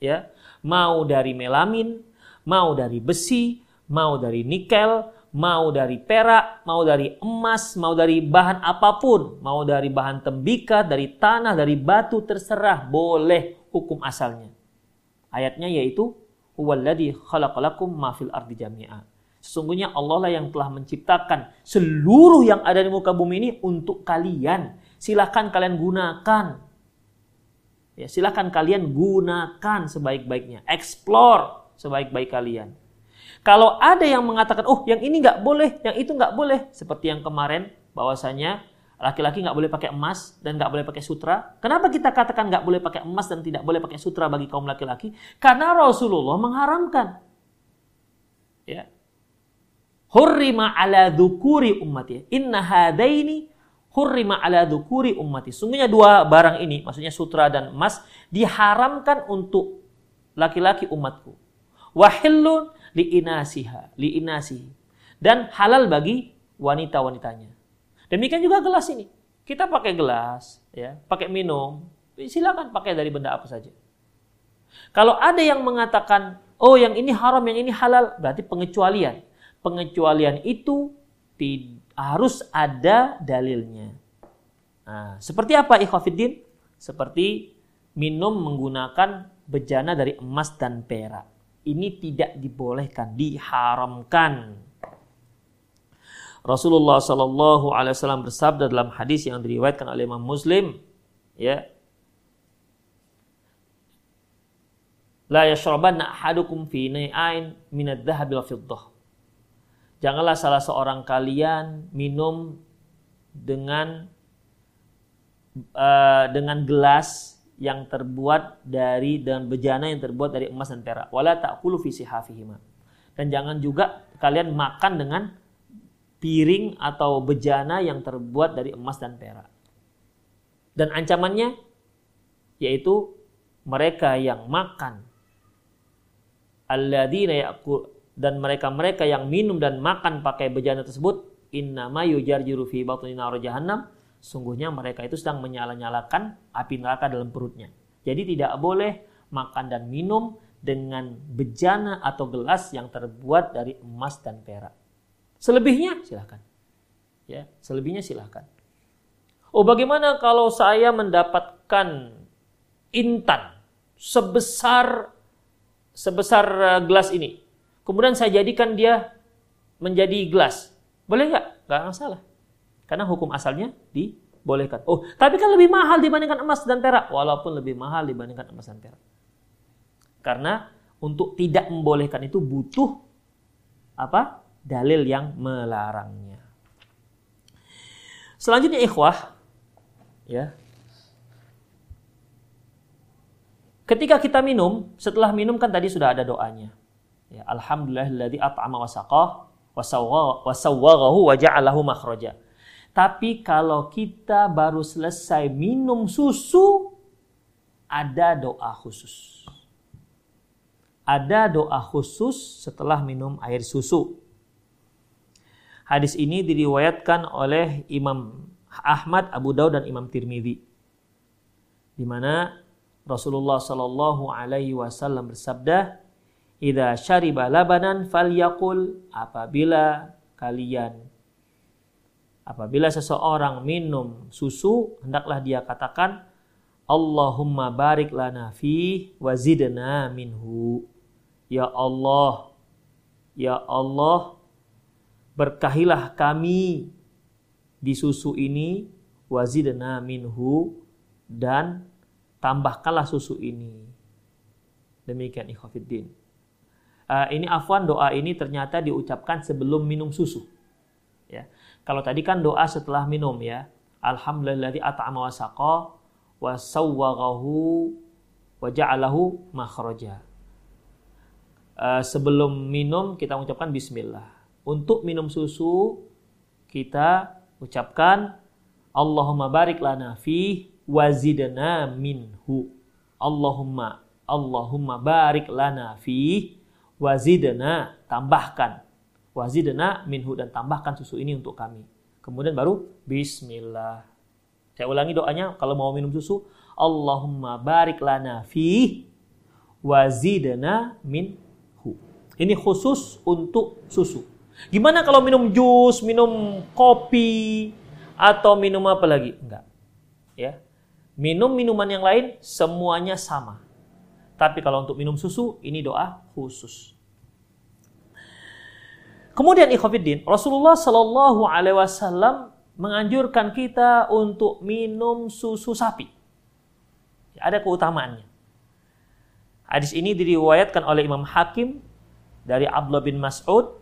ya, mau dari melamin, mau dari besi, mau dari nikel, mau dari perak, mau dari emas, mau dari bahan apa pun, mau dari bahan tembikar, dari tanah, dari batu terserah, boleh hukum asalnya. Ayatnya yaitu huwallazi khalaqalakum ma fil ardi jami'a. Sesungguhnya Allah lah yang telah menciptakan seluruh yang ada di muka bumi ini untuk kalian. Silahkan kalian gunakan. Ya, silahkan kalian gunakan sebaik-baiknya. Explore sebaik-baik kalian. Kalau ada yang mengatakan, oh yang ini nggak boleh, yang itu nggak boleh, seperti yang kemarin bahwasanya laki-laki nggak boleh pakai emas dan nggak boleh pakai sutra. Kenapa kita katakan nggak boleh pakai emas dan tidak boleh pakai sutra bagi kaum laki-laki? Karena Rasulullah mengharamkan. Ya. Hurrima ala dhukuri ummati. Inna hadaini hurrima ala dhukuri ummati. Sungguhnya dua barang ini, maksudnya sutra dan emas, diharamkan untuk laki-laki umatku. Wahillun liinasiha, liinasi. Dan halal bagi wanita-wanitanya. Demikian juga gelas ini. Kita pakai gelas, ya, pakai minum, silakan pakai dari benda apa saja. Kalau ada yang mengatakan, oh yang ini haram, yang ini halal, berarti pengecualian. Pengecualian itu harus ada dalilnya. Nah, seperti apa ikhwafiddin? Seperti minum menggunakan bejana dari emas dan perak. Ini tidak dibolehkan, diharamkan. Rasulullah Shallallahu Alaihi Wasallam bersabda dalam hadis yang diriwayatkan oleh Imam Muslim, ya, La yashrabanna ahadukum fi nai'ain min adh-dhahabi wal fiddah. Janganlah salah seorang kalian minum dengan uh, dengan gelas yang terbuat dari dan bejana yang terbuat dari emas dan perak. Wala ta'kulu fi sihafihima. Dan jangan juga kalian makan dengan piring atau bejana yang terbuat dari emas dan perak. Dan ancamannya yaitu mereka yang makan alladzina ya'kul dan mereka-mereka yang minum dan makan pakai bejana tersebut innama yujarjiru fi batni nar jahannam sungguhnya mereka itu sedang menyala-nyalakan api neraka dalam perutnya. Jadi tidak boleh makan dan minum dengan bejana atau gelas yang terbuat dari emas dan perak. Selebihnya silahkan. Ya, selebihnya silahkan. Oh, bagaimana kalau saya mendapatkan intan sebesar sebesar uh, gelas ini. Kemudian saya jadikan dia menjadi gelas. Boleh nggak? Nggak masalah. Karena hukum asalnya dibolehkan. Oh, tapi kan lebih mahal dibandingkan emas dan perak. Walaupun lebih mahal dibandingkan emas dan perak. Karena untuk tidak membolehkan itu butuh apa? Dalil yang melarangnya. Selanjutnya ikhwah, ya, Ketika kita minum, setelah minum kan tadi sudah ada doanya. Ya, Alhamdulillahilladzi at'ama wa saqah wa wa ja'alahu makhraja. Tapi kalau kita baru selesai minum susu, ada doa khusus. Ada doa khusus setelah minum air susu. Hadis ini diriwayatkan oleh Imam Ahmad, Abu Daud dan Imam Tirmidzi. Di mana Rasulullah Shallallahu Alaihi Wasallam bersabda, "Ida syariba labanan falyakul apabila kalian apabila seseorang minum susu hendaklah dia katakan Allahumma barik lana fi wazidna minhu." Ya Allah, ya Allah, berkahilah kami di susu ini wazidna minhu dan tambahkanlah susu ini. Demikian ikhwafiddin. Uh, ini afwan doa ini ternyata diucapkan sebelum minum susu. Ya. Kalau tadi kan doa setelah minum ya. Alhamdulillah at'ama wa saqa wa sawwaghahu wa ja'alahu makhraja. Uh, sebelum minum kita mengucapkan bismillah. Untuk minum susu kita ucapkan Allahumma barik lana fi wazidna minhu. Allahumma Allahumma barik lana fi wazidna tambahkan wazidna minhu dan tambahkan susu ini untuk kami. Kemudian baru bismillah. Saya ulangi doanya kalau mau minum susu Allahumma barik lana fi wazidna minhu. Ini khusus untuk susu. Gimana kalau minum jus, minum kopi atau minum apa lagi? Enggak. Ya minum minuman yang lain semuanya sama. Tapi kalau untuk minum susu, ini doa khusus. Kemudian ikhwafiddin, Rasulullah Shallallahu Alaihi Wasallam menganjurkan kita untuk minum susu sapi. Ada keutamaannya. Hadis ini diriwayatkan oleh Imam Hakim dari Abdullah bin Mas'ud.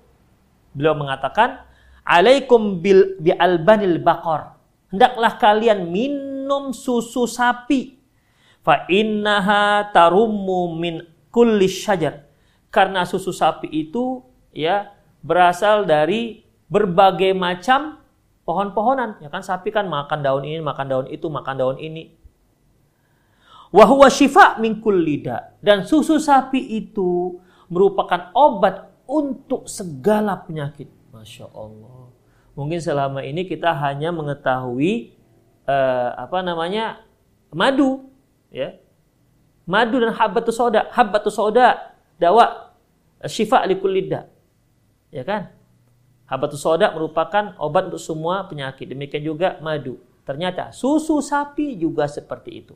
Beliau mengatakan, "Alaikum bil bi albanil bakor." Hendaklah kalian minum susu sapi. Fa innaha tarummu min kulli syajar. Karena susu sapi itu ya berasal dari berbagai macam pohon-pohonan. Ya kan sapi kan makan daun ini, makan daun itu, makan daun ini. Wahwa syifa min kullida. Dan susu sapi itu merupakan obat untuk segala penyakit. Masya Allah. Mungkin selama ini kita hanya mengetahui uh, apa namanya madu, ya. Madu dan habbatus soda, habbatus soda, dawa syifa likulida. Ya kan? Habbatus soda merupakan obat untuk semua penyakit. Demikian juga madu. Ternyata susu sapi juga seperti itu.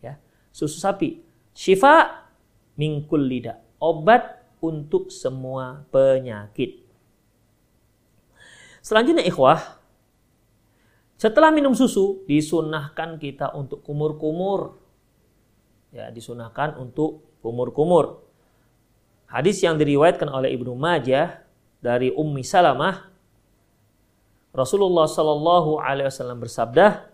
Ya. Susu sapi syifa mingkul lidah. Obat untuk semua penyakit. Selanjutnya ikhwah, setelah minum susu disunahkan kita untuk kumur-kumur. Ya, disunahkan untuk kumur-kumur. Hadis yang diriwayatkan oleh Ibnu Majah dari Ummi Salamah Rasulullah Shallallahu alaihi wasallam bersabda,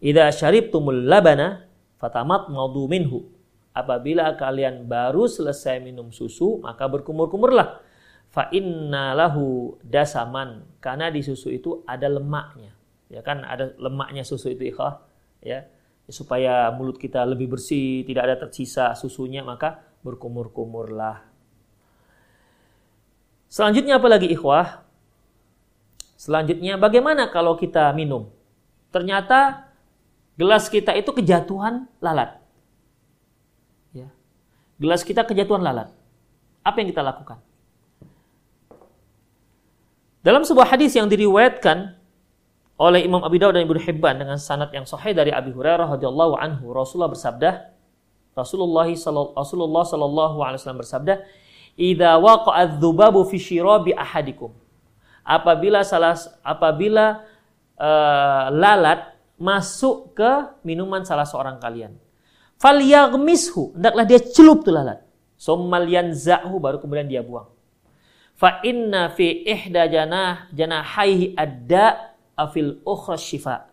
"Idza syaribtumul labana fatamat madu minhu." Apabila kalian baru selesai minum susu, maka berkumur-kumurlah. Fa inna lahu dasaman. Karena di susu itu ada lemaknya. Ya kan ada lemaknya susu itu ikhwah ya supaya mulut kita lebih bersih tidak ada tersisa susunya maka berkumur-kumurlah selanjutnya apa lagi ikhwah? Selanjutnya bagaimana kalau kita minum? Ternyata gelas kita itu kejatuhan lalat. Ya. Gelas kita kejatuhan lalat. Apa yang kita lakukan? Dalam sebuah hadis yang diriwayatkan oleh Imam Abi Dawud dan Ibnu Hibban dengan sanad yang sahih dari Abi Hurairah radhiyallahu anhu, Rasulullah bersabda, Rasulullah sallallahu alaihi wasallam bersabda, "Idza waqa'a dzubabu fi syirabi ahadikum." Apabila salah apabila uh, lalat masuk ke minuman salah seorang kalian, falyaghmishu, hendaklah dia celup tuh lalat. Summal yanzahu baru kemudian dia buang fa inna fi ihda janah janahaihi adda afil ukhra syifa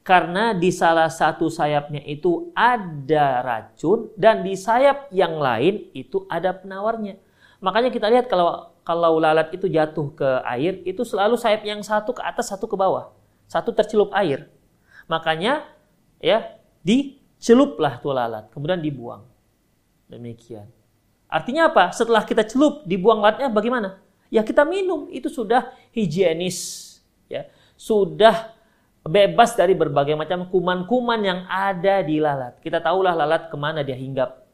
karena di salah satu sayapnya itu ada racun dan di sayap yang lain itu ada penawarnya makanya kita lihat kalau kalau lalat itu jatuh ke air itu selalu sayap yang satu ke atas satu ke bawah. Satu tercelup air. Makanya ya diceluplah tuh lalat kemudian dibuang. Demikian. Artinya apa? Setelah kita celup dibuang lalatnya bagaimana? Ya kita minum itu sudah higienis ya. Sudah bebas dari berbagai macam kuman-kuman yang ada di lalat. Kita tahulah lalat ke mana dia hinggap.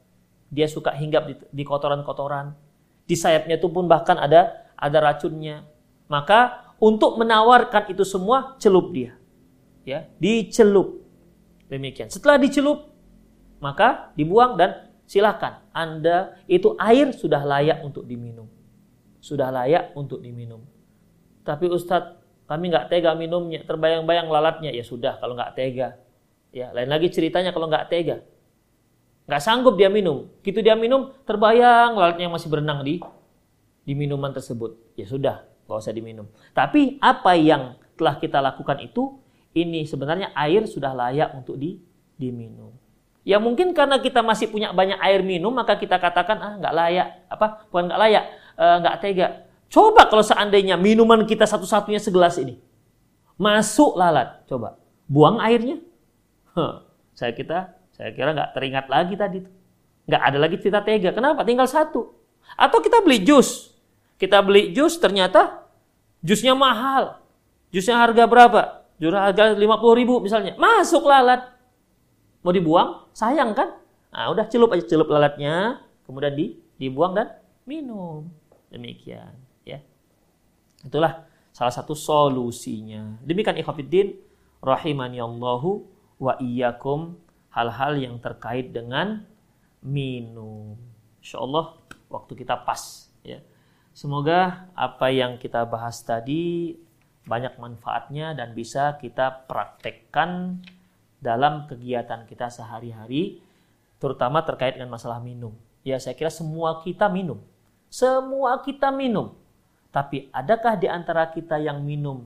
Dia suka hinggap di, di kotoran-kotoran di sayapnya itu pun bahkan ada ada racunnya maka untuk menawarkan itu semua celup dia ya dicelup demikian setelah dicelup maka dibuang dan silakan anda itu air sudah layak untuk diminum sudah layak untuk diminum. Tapi Ustadz, kami nggak tega minumnya, terbayang-bayang lalatnya. Ya sudah, kalau nggak tega. Ya, lain lagi ceritanya kalau nggak tega. Nggak sanggup dia minum. Gitu dia minum, terbayang lalatnya masih berenang di di minuman tersebut. Ya sudah, nggak usah diminum. Tapi apa yang telah kita lakukan itu, ini sebenarnya air sudah layak untuk di, diminum. Ya mungkin karena kita masih punya banyak air minum, maka kita katakan ah nggak layak. Apa? Bukan nggak layak Eh, nggak tega. Coba kalau seandainya minuman kita satu-satunya segelas ini masuk lalat, coba buang airnya. Huh, saya kita, saya kira nggak teringat lagi tadi. Nggak ada lagi cerita tega. Kenapa? Tinggal satu. Atau kita beli jus. Kita beli jus ternyata jusnya mahal. Jusnya harga berapa? Jus harga 50 ribu misalnya. Masuk lalat. Mau dibuang? Sayang kan? Nah, udah celup aja celup lalatnya. Kemudian di, dibuang dan minum. Demikian, ya. Itulah salah satu solusinya. Demikian ikhwatiddin rahimani Allahu wa iyyakum hal-hal yang terkait dengan minum. Insyaallah waktu kita pas ya. Semoga apa yang kita bahas tadi banyak manfaatnya dan bisa kita praktekkan dalam kegiatan kita sehari-hari terutama terkait dengan masalah minum. Ya saya kira semua kita minum semua kita minum. Tapi adakah di antara kita yang minum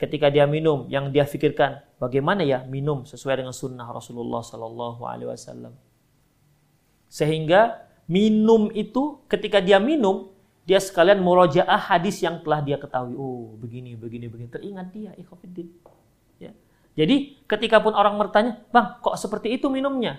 ketika dia minum yang dia pikirkan bagaimana ya minum sesuai dengan sunnah Rasulullah Sallallahu Alaihi Wasallam. Sehingga minum itu ketika dia minum dia sekalian murojaah hadis yang telah dia ketahui. Oh begini begini begini teringat dia ikhafidin. Ya. Jadi ketika pun orang bertanya, bang kok seperti itu minumnya?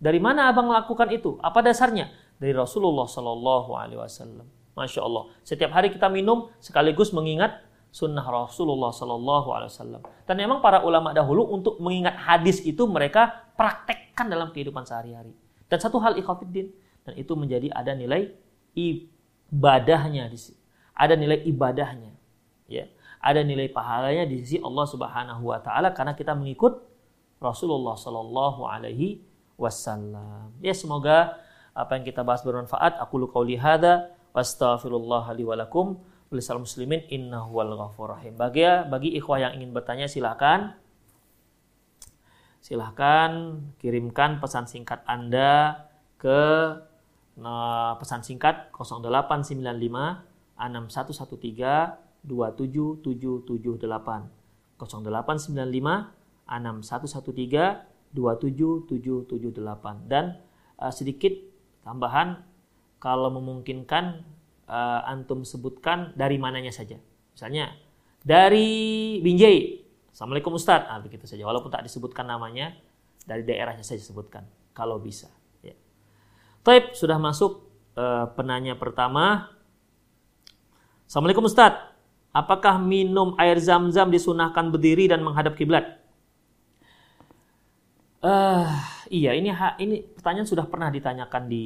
Dari mana abang melakukan itu? Apa dasarnya? dari Rasulullah Shallallahu Alaihi Wasallam. Masya Allah. Setiap hari kita minum sekaligus mengingat sunnah Rasulullah Sallallahu Alaihi Wasallam. Dan memang para ulama dahulu untuk mengingat hadis itu mereka praktekkan dalam kehidupan sehari-hari. Dan satu hal ikhafidin dan itu menjadi ada nilai ibadahnya di sini. Ada nilai ibadahnya. Ya. Ada nilai pahalanya di sisi Allah Subhanahu wa taala karena kita mengikut Rasulullah Sallallahu alaihi wasallam. Ya semoga apa yang kita bahas bermanfaat. Aku lu qauli hadza wastaghfirullah Lisal muslimin innahu wal ghafur rahim. Bagi bagi ikhwah yang ingin bertanya silahkan silahkan kirimkan pesan singkat Anda ke nah, pesan singkat 0895 6113 27778 0895 6113 27778 dan uh, sedikit tambahan kalau memungkinkan uh, antum sebutkan dari mananya saja. Misalnya dari Binjai. Assalamualaikum Ustaz. Ah, begitu saja. Walaupun tak disebutkan namanya, dari daerahnya saja sebutkan kalau bisa. Ya. Taib sudah masuk uh, penanya pertama. Assalamualaikum Ustaz. Apakah minum air zam-zam disunahkan berdiri dan menghadap kiblat? Uh, iya, ini ini pertanyaan sudah pernah ditanyakan di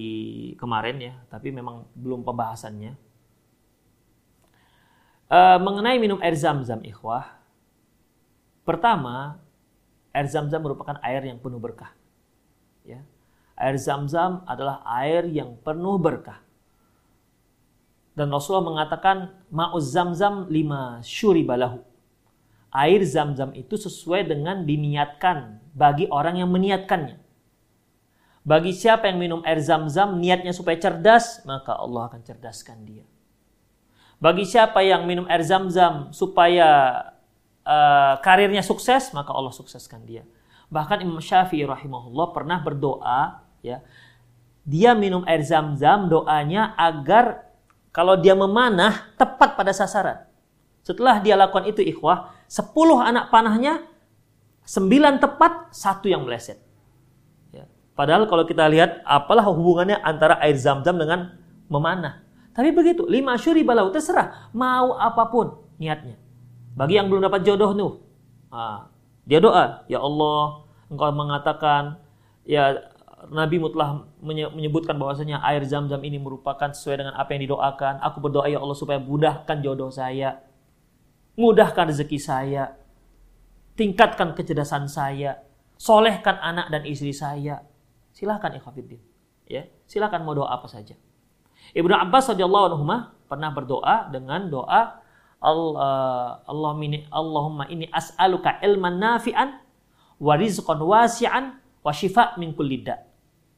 kemarin ya, tapi memang belum pembahasannya. Uh, mengenai minum air zam-zam, ikhwah. Pertama, air zam-zam merupakan air yang penuh berkah. Ya. Air zam-zam adalah air yang penuh berkah. Dan Rasulullah mengatakan, ma'uz zam-zam lima syuribalahu air zam-zam itu sesuai dengan diniatkan bagi orang yang meniatkannya. Bagi siapa yang minum air zam-zam niatnya supaya cerdas, maka Allah akan cerdaskan dia. Bagi siapa yang minum air zam-zam supaya uh, karirnya sukses, maka Allah sukseskan dia. Bahkan Imam Syafi'i rahimahullah pernah berdoa, ya, dia minum air zam-zam doanya agar kalau dia memanah tepat pada sasaran. Setelah dia lakukan itu ikhwah, sepuluh anak panahnya, sembilan tepat, satu yang meleset. Ya. Padahal kalau kita lihat, apalah hubungannya antara air zam-zam dengan memanah. Tapi begitu, lima syuri balau, terserah. Mau apa pun niatnya. Bagi yang belum dapat jodoh nuh, nah, dia doa, Ya Allah, engkau mengatakan, ya Nabi telah menyebutkan bahwasanya air zam-zam ini merupakan sesuai dengan apa yang didoakan. Aku berdoa ya Allah supaya mudahkan jodoh saya mudahkan rezeki saya, tingkatkan kecerdasan saya, solehkan anak dan istri saya. Silahkan ikhwafiddin. Ya, silahkan mau doa apa saja. Ibnu Abbas radhiyallahu anhu pernah berdoa dengan doa Allah Allahumma inni as'aluka ilman nafi'an wa rizqan wasi'an wa shifa' min kulli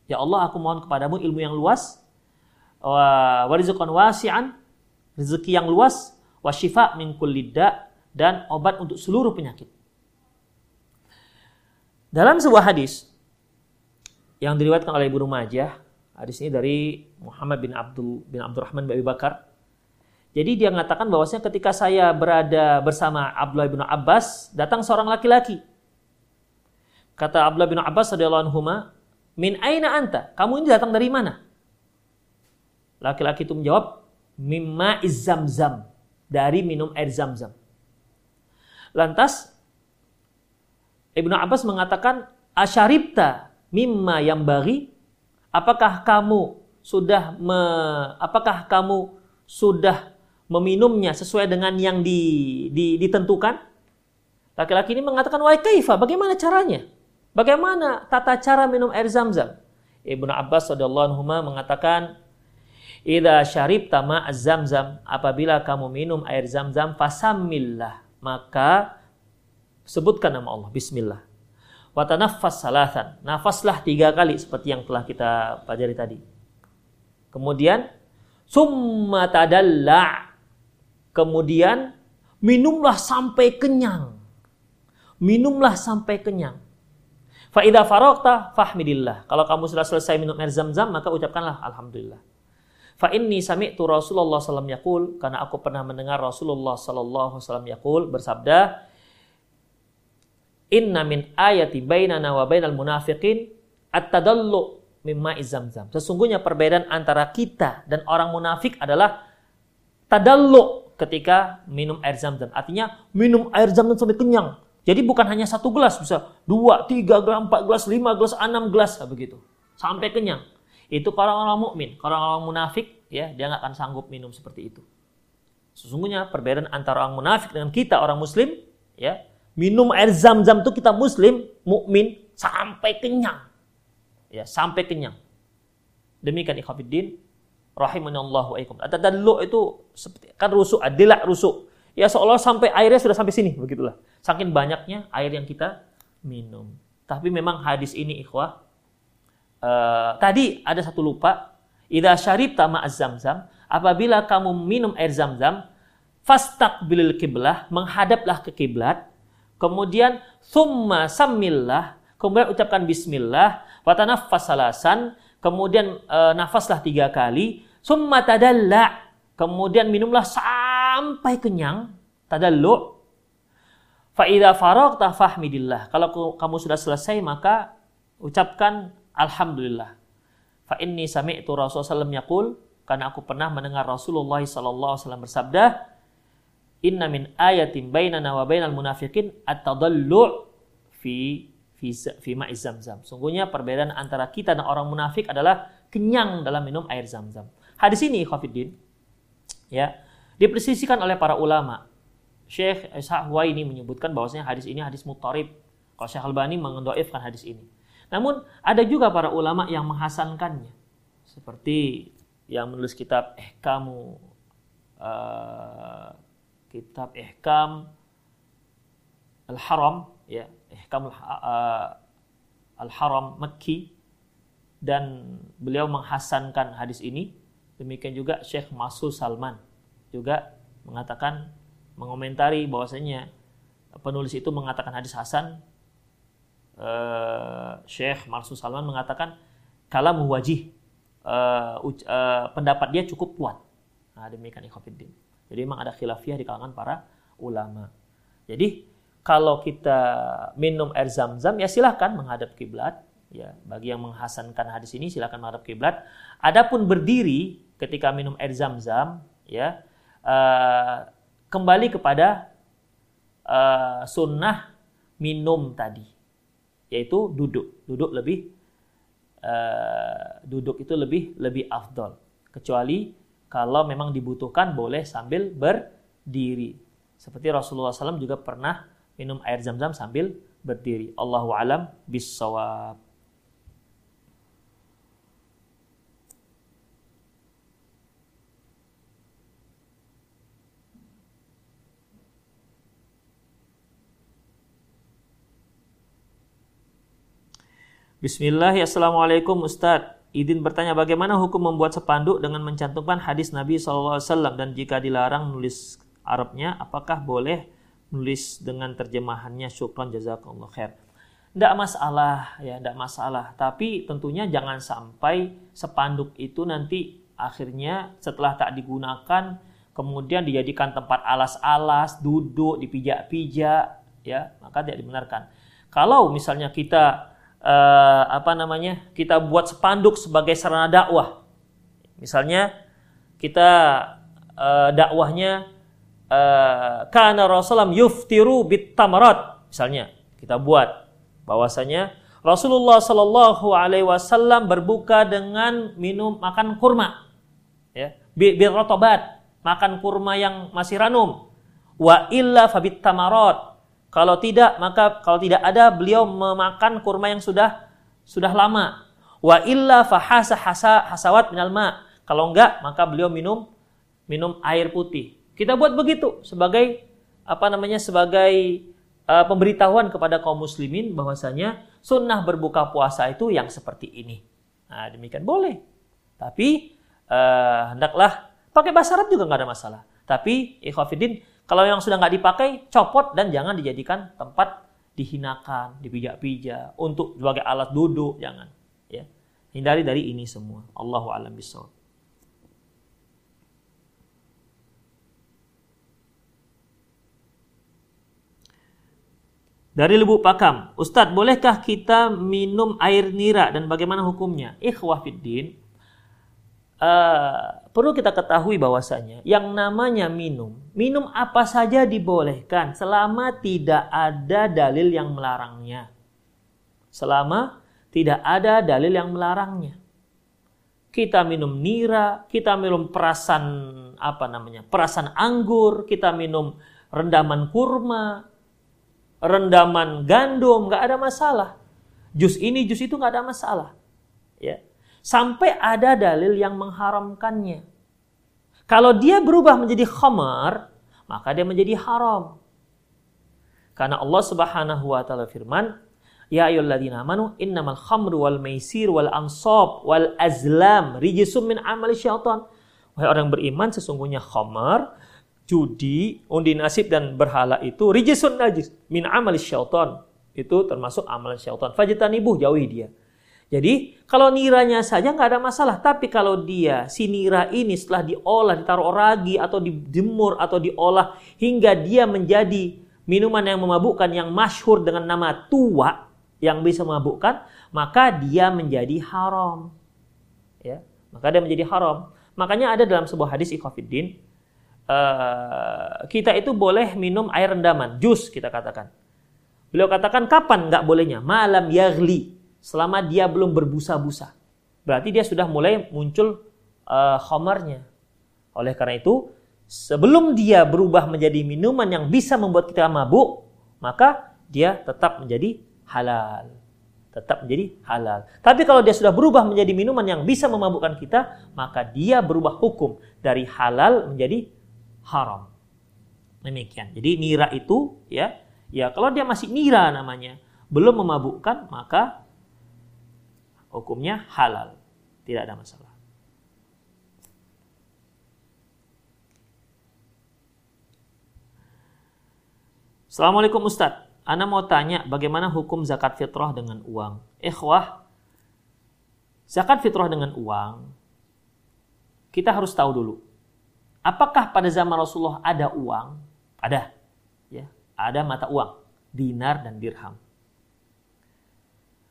Ya Allah, aku mohon kepadamu ilmu yang luas, wa rizqan wasi'an, rezeki yang luas, wasyifa min kullida dan obat untuk seluruh penyakit. Dalam sebuah hadis yang diriwayatkan oleh Ibnu Majah, hadis ini dari Muhammad bin Abdul bin Abdurrahman bin Abi Bakar. Jadi dia mengatakan bahwasanya ketika saya berada bersama Abdullah bin Abbas, datang seorang laki-laki. Kata Abdullah bin Abbas radhiyallahu anhu, "Min aina anta? Kamu ini datang dari mana?" Laki-laki itu menjawab, "Mimma izzamzam." Dari minum air zam-zam. Lantas Ibnu Abbas mengatakan asyaribta mimma yang bagi apakah kamu sudah me, apakah kamu sudah meminumnya sesuai dengan yang di, di, ditentukan? Laki-laki ini mengatakan, "Wa kaifa? Bagaimana caranya? Bagaimana tata cara minum air zam-zam?" Ibnu Abbas radhiyallahu mengatakan, Ida syarib tama zam-zam. Apabila kamu minum air zam-zam, fasamillah. Maka sebutkan nama Allah. Bismillah. Watanaffas salatan. Nafaslah tiga kali seperti yang telah kita pelajari tadi. Kemudian, summa tadalla. Kemudian, minumlah sampai kenyang. Minumlah sampai kenyang. Fa'idha farokta fahmidillah. Kalau kamu sudah selesai minum air zam-zam, maka ucapkanlah Alhamdulillah. Fa inni sami'tu Rasulullah SAW yakul karena aku pernah mendengar Rasulullah SAW yakul bersabda Inna min ayati bainana wa bainal munafiqin at-tadallu mimma izamzam. Sesungguhnya perbedaan antara kita dan orang munafik adalah tadallu ketika minum air zam-zam. Artinya minum air zam-zam sampai kenyang. Jadi bukan hanya satu gelas, bisa dua, tiga gelas, empat gelas, lima gelas, enam gelas, begitu. Sampai kenyang. Itu para orang mukmin, orang orang munafik, ya dia nggak akan sanggup minum seperti itu. Sesungguhnya perbedaan antara orang munafik dengan kita orang muslim, ya minum air zam-zam itu kita muslim, mukmin sampai kenyang, ya sampai kenyang. Demikian ikhwatiddin, rahimanallahu aikum. Atadallu itu seperti kan rusuk, adilak rusuk. Ya seolah sampai airnya sudah sampai sini, begitulah. Saking banyaknya air yang kita minum. Tapi memang hadis ini ikhwah, uh, tadi ada satu lupa. Idza syaribta ma'az zamzam, apabila kamu minum air zam-zam, fastaqbilil kiblah, menghadaplah ke kiblat. Kemudian summa samillah, kemudian ucapkan bismillah, watanaffas salasan, kemudian e, nafaslah tiga kali, summa tadalla, kemudian minumlah sampai kenyang, tadallu. Fa idza faragta fahmidillah. Kalau kamu sudah selesai maka ucapkan alhamdulillah. Fa inni sami'tu Rasulullah SAW yaqul karena aku pernah mendengar Rasulullah SAW bersabda, Inna min ayatin bainana wa bainal munafiqin at-tadallu' fi fi, fi ma'iz zamzam. Sungguhnya perbedaan antara kita dan orang munafik adalah kenyang dalam minum air zam-zam. Hadis ini, Khafiddin, ya, dipresisikan oleh para ulama. Syekh Ishaq ini menyebutkan bahwasanya hadis ini hadis mutarib. Kalau Syekh Albani mengendoifkan hadis ini. Namun ada juga para ulama yang menghasankannya. Seperti yang menulis kitab eh kamu uh, kitab Ihkam Al-Haram ya Ihkam uh, Al-Haram Makki dan beliau menghasankan hadis ini demikian juga Syekh Masul Salman juga mengatakan mengomentari bahwasanya penulis itu mengatakan hadis hasan uh, Syekh Masul Salman mengatakan kalam wajih uh, uh, pendapat dia cukup kuat nah demikian ikhwatiddin jadi memang ada khilafiyah di kalangan para ulama. Jadi kalau kita minum air zam-zam ya silahkan menghadap kiblat. Ya, bagi yang menghasankan hadis ini silahkan menghadap kiblat. Adapun berdiri ketika minum air zam-zam, ya uh, kembali kepada uh, sunnah minum tadi, yaitu duduk. Duduk lebih uh, duduk itu lebih lebih afdol. Kecuali kalau memang dibutuhkan boleh sambil berdiri. Seperti Rasulullah SAW juga pernah minum air zam-zam sambil berdiri. Allahu alam bisawab. Bismillahirrahmanirrahim. Assalamualaikum Ustadz. Idin bertanya bagaimana hukum membuat sepanduk dengan mencantumkan hadis Nabi SAW dan jika dilarang menulis Arabnya, apakah boleh menulis dengan terjemahannya syukran jazakallah khair. Tidak masalah ya, tidak masalah. Tapi tentunya jangan sampai sepanduk itu nanti akhirnya setelah tak digunakan kemudian dijadikan tempat alas-alas, duduk, dipijak-pijak, ya maka tidak dibenarkan. Kalau misalnya kita uh, apa namanya kita buat spanduk sebagai sarana dakwah. Misalnya kita uh, dakwahnya uh, karena Rasulullah yuftiru bit tamarat. Misalnya kita buat bahwasanya Rasulullah Shallallahu Alaihi Wasallam berbuka dengan minum makan kurma, ya, bir makan kurma yang masih ranum. Wa illa fabit tamarat, kalau tidak, maka kalau tidak ada beliau memakan kurma yang sudah sudah lama. Wa illa fahasa hasa hasawat minal. Kalau enggak, maka beliau minum minum air putih. Kita buat begitu sebagai apa namanya sebagai uh, pemberitahuan kepada kaum muslimin bahwasanya sunnah berbuka puasa itu yang seperti ini. Nah, demikian boleh. Tapi uh, hendaklah pakai bahasa Arab juga nggak ada masalah. Tapi ikhwafidin kalau yang sudah nggak dipakai, copot dan jangan dijadikan tempat dihinakan, dipijak-pijak, untuk sebagai alat duduk, jangan. Ya. Hindari dari ini semua. Allahu a'lam bishawab. Dari Lubuk Pakam, Ustadz, bolehkah kita minum air nira dan bagaimana hukumnya? Ikhwah fiddin, uh, perlu kita ketahui bahwasanya yang namanya minum, minum apa saja dibolehkan selama tidak ada dalil yang melarangnya. Selama tidak ada dalil yang melarangnya. Kita minum nira, kita minum perasan apa namanya? perasan anggur, kita minum rendaman kurma, rendaman gandum, nggak ada masalah. Jus ini, jus itu nggak ada masalah. Ya sampai ada dalil yang mengharamkannya. Kalau dia berubah menjadi khamar, maka dia menjadi haram. Karena Allah Subhanahu wa taala firman, Ya ayyuhalladzina amanu innamal khamru wal maisir wal ansab wal azlam rijsum min amali syaitan. Wahai orang beriman, sesungguhnya khamar, judi, undi nasib dan berhala itu rijsun najis min amali syaitan. Itu termasuk amalan syaitan. Fajtanibuh jauhi dia. Jadi kalau niranya saja nggak ada masalah. Tapi kalau dia si nira ini setelah diolah, ditaruh ragi atau dijemur atau diolah hingga dia menjadi minuman yang memabukkan yang masyhur dengan nama tua yang bisa memabukkan, maka dia menjadi haram. Ya, maka dia menjadi haram. Makanya ada dalam sebuah hadis Ikhafiddin, uh, kita itu boleh minum air rendaman, jus kita katakan. Beliau katakan kapan nggak bolehnya? Malam yagli, selama dia belum berbusa-busa. Berarti dia sudah mulai muncul uh, khomarnya. Oleh karena itu, sebelum dia berubah menjadi minuman yang bisa membuat kita mabuk, maka dia tetap menjadi halal. Tetap menjadi halal. Tapi kalau dia sudah berubah menjadi minuman yang bisa memabukkan kita, maka dia berubah hukum dari halal menjadi haram. Demikian. Jadi nira itu ya, ya kalau dia masih nira namanya, belum memabukkan, maka hukumnya halal. Tidak ada masalah. Assalamualaikum Ustadz. Anda mau tanya bagaimana hukum zakat fitrah dengan uang. Ikhwah, zakat fitrah dengan uang, kita harus tahu dulu. Apakah pada zaman Rasulullah ada uang? Ada. Ya, ada mata uang, dinar dan dirham.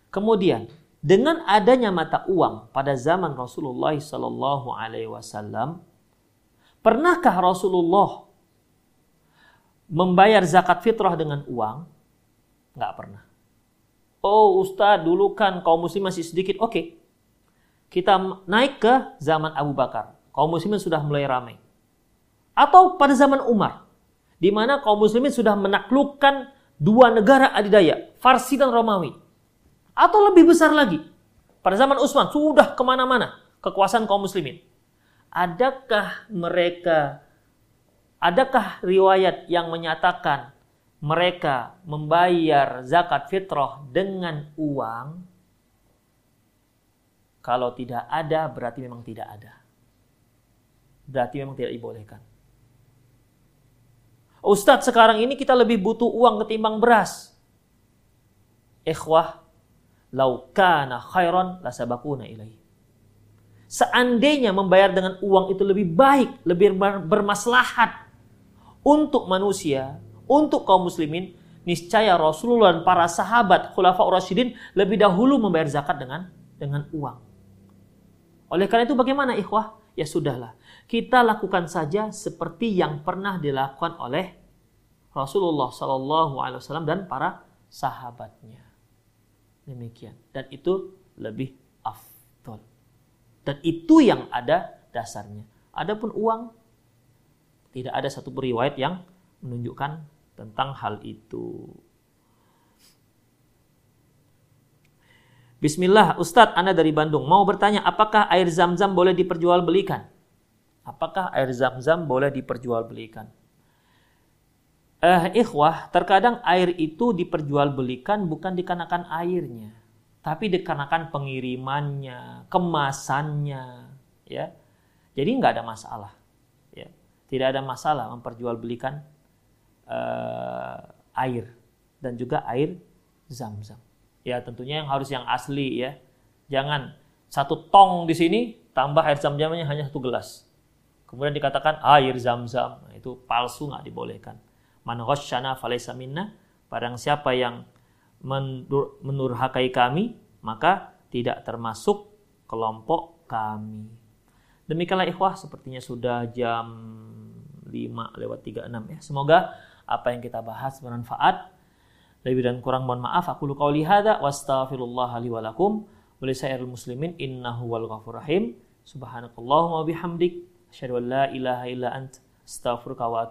Kemudian, dengan adanya mata uang pada zaman Rasulullah Sallallahu Alaihi Wasallam, pernahkah Rasulullah membayar zakat fitrah dengan uang? Nggak pernah. Oh Ustadz, dulu kan kaum muslim masih sedikit. Oke, okay. kita naik ke zaman Abu Bakar. Kaum muslimin sudah mulai ramai. Atau pada zaman Umar, di mana kaum muslimin sudah menaklukkan dua negara adidaya, Farsi dan Romawi atau lebih besar lagi, pada zaman Utsman sudah ke mana-mana kekuasaan kaum muslimin. Adakah mereka, adakah riwayat yang menyatakan mereka membayar zakat fitrah dengan uang? Kalau tidak ada, berarti memang tidak ada. Berarti memang tidak dibolehkan. Ustadz, sekarang ini kita lebih butuh uang ketimbang beras. Ikhwah, laukana khairon lasabakuna ilaih. Seandainya membayar dengan uang itu lebih baik, lebih bermaslahat untuk manusia, untuk kaum muslimin, niscaya Rasulullah dan para sahabat khulafa Rasyidin lebih dahulu membayar zakat dengan dengan uang. Oleh karena itu bagaimana ikhwah? Ya sudahlah, kita lakukan saja seperti yang pernah dilakukan oleh Rasulullah Shallallahu Alaihi Wasallam dan para sahabatnya. Demikian. Dan itu lebih afdol. Dan itu yang ada dasarnya. Adapun uang, tidak ada satu riwayat yang menunjukkan tentang hal itu. Bismillah, Ustadz, Anda dari Bandung. Mau bertanya, apakah air zam-zam boleh diperjualbelikan? Apakah air zam-zam boleh diperjualbelikan? Eh, ikhwah, terkadang air itu diperjualbelikan bukan dikarenakan airnya, tapi dikarenakan pengirimannya, kemasannya, ya. Jadi nggak ada masalah, ya. Tidak ada masalah memperjualbelikan eh, air dan juga air zam-zam. Ya tentunya yang harus yang asli ya. Jangan satu tong di sini tambah air zam-zamnya hanya satu gelas. Kemudian dikatakan air zam-zam, itu palsu nggak dibolehkan man ghasyana falaysa minna barang siapa yang menurhakai kami maka tidak termasuk kelompok kami Demikianlah ikhwah, sepertinya sudah jam 5 lewat 36 ya. Semoga apa yang kita bahas bermanfaat. Lebih dan kurang mohon maaf. Aku luka hadza wa astaghfirullah li wa wa muslimin innahu wal ghafur rahim. Subhanakallahumma bihamdik asyhadu an la ilaha illa ant astaghfiruka wa.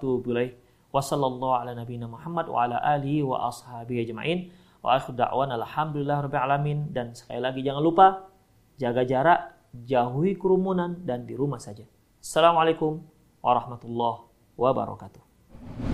Wa sallallahu ala nabiyyina Muhammad wa ala alihi wa ashabihi ajma'in. Wa akhir da'wan alhamdulillah rabbil alamin dan sekali lagi jangan lupa jaga jarak, jauhi kerumunan dan di rumah saja. Assalamualaikum warahmatullahi wabarakatuh.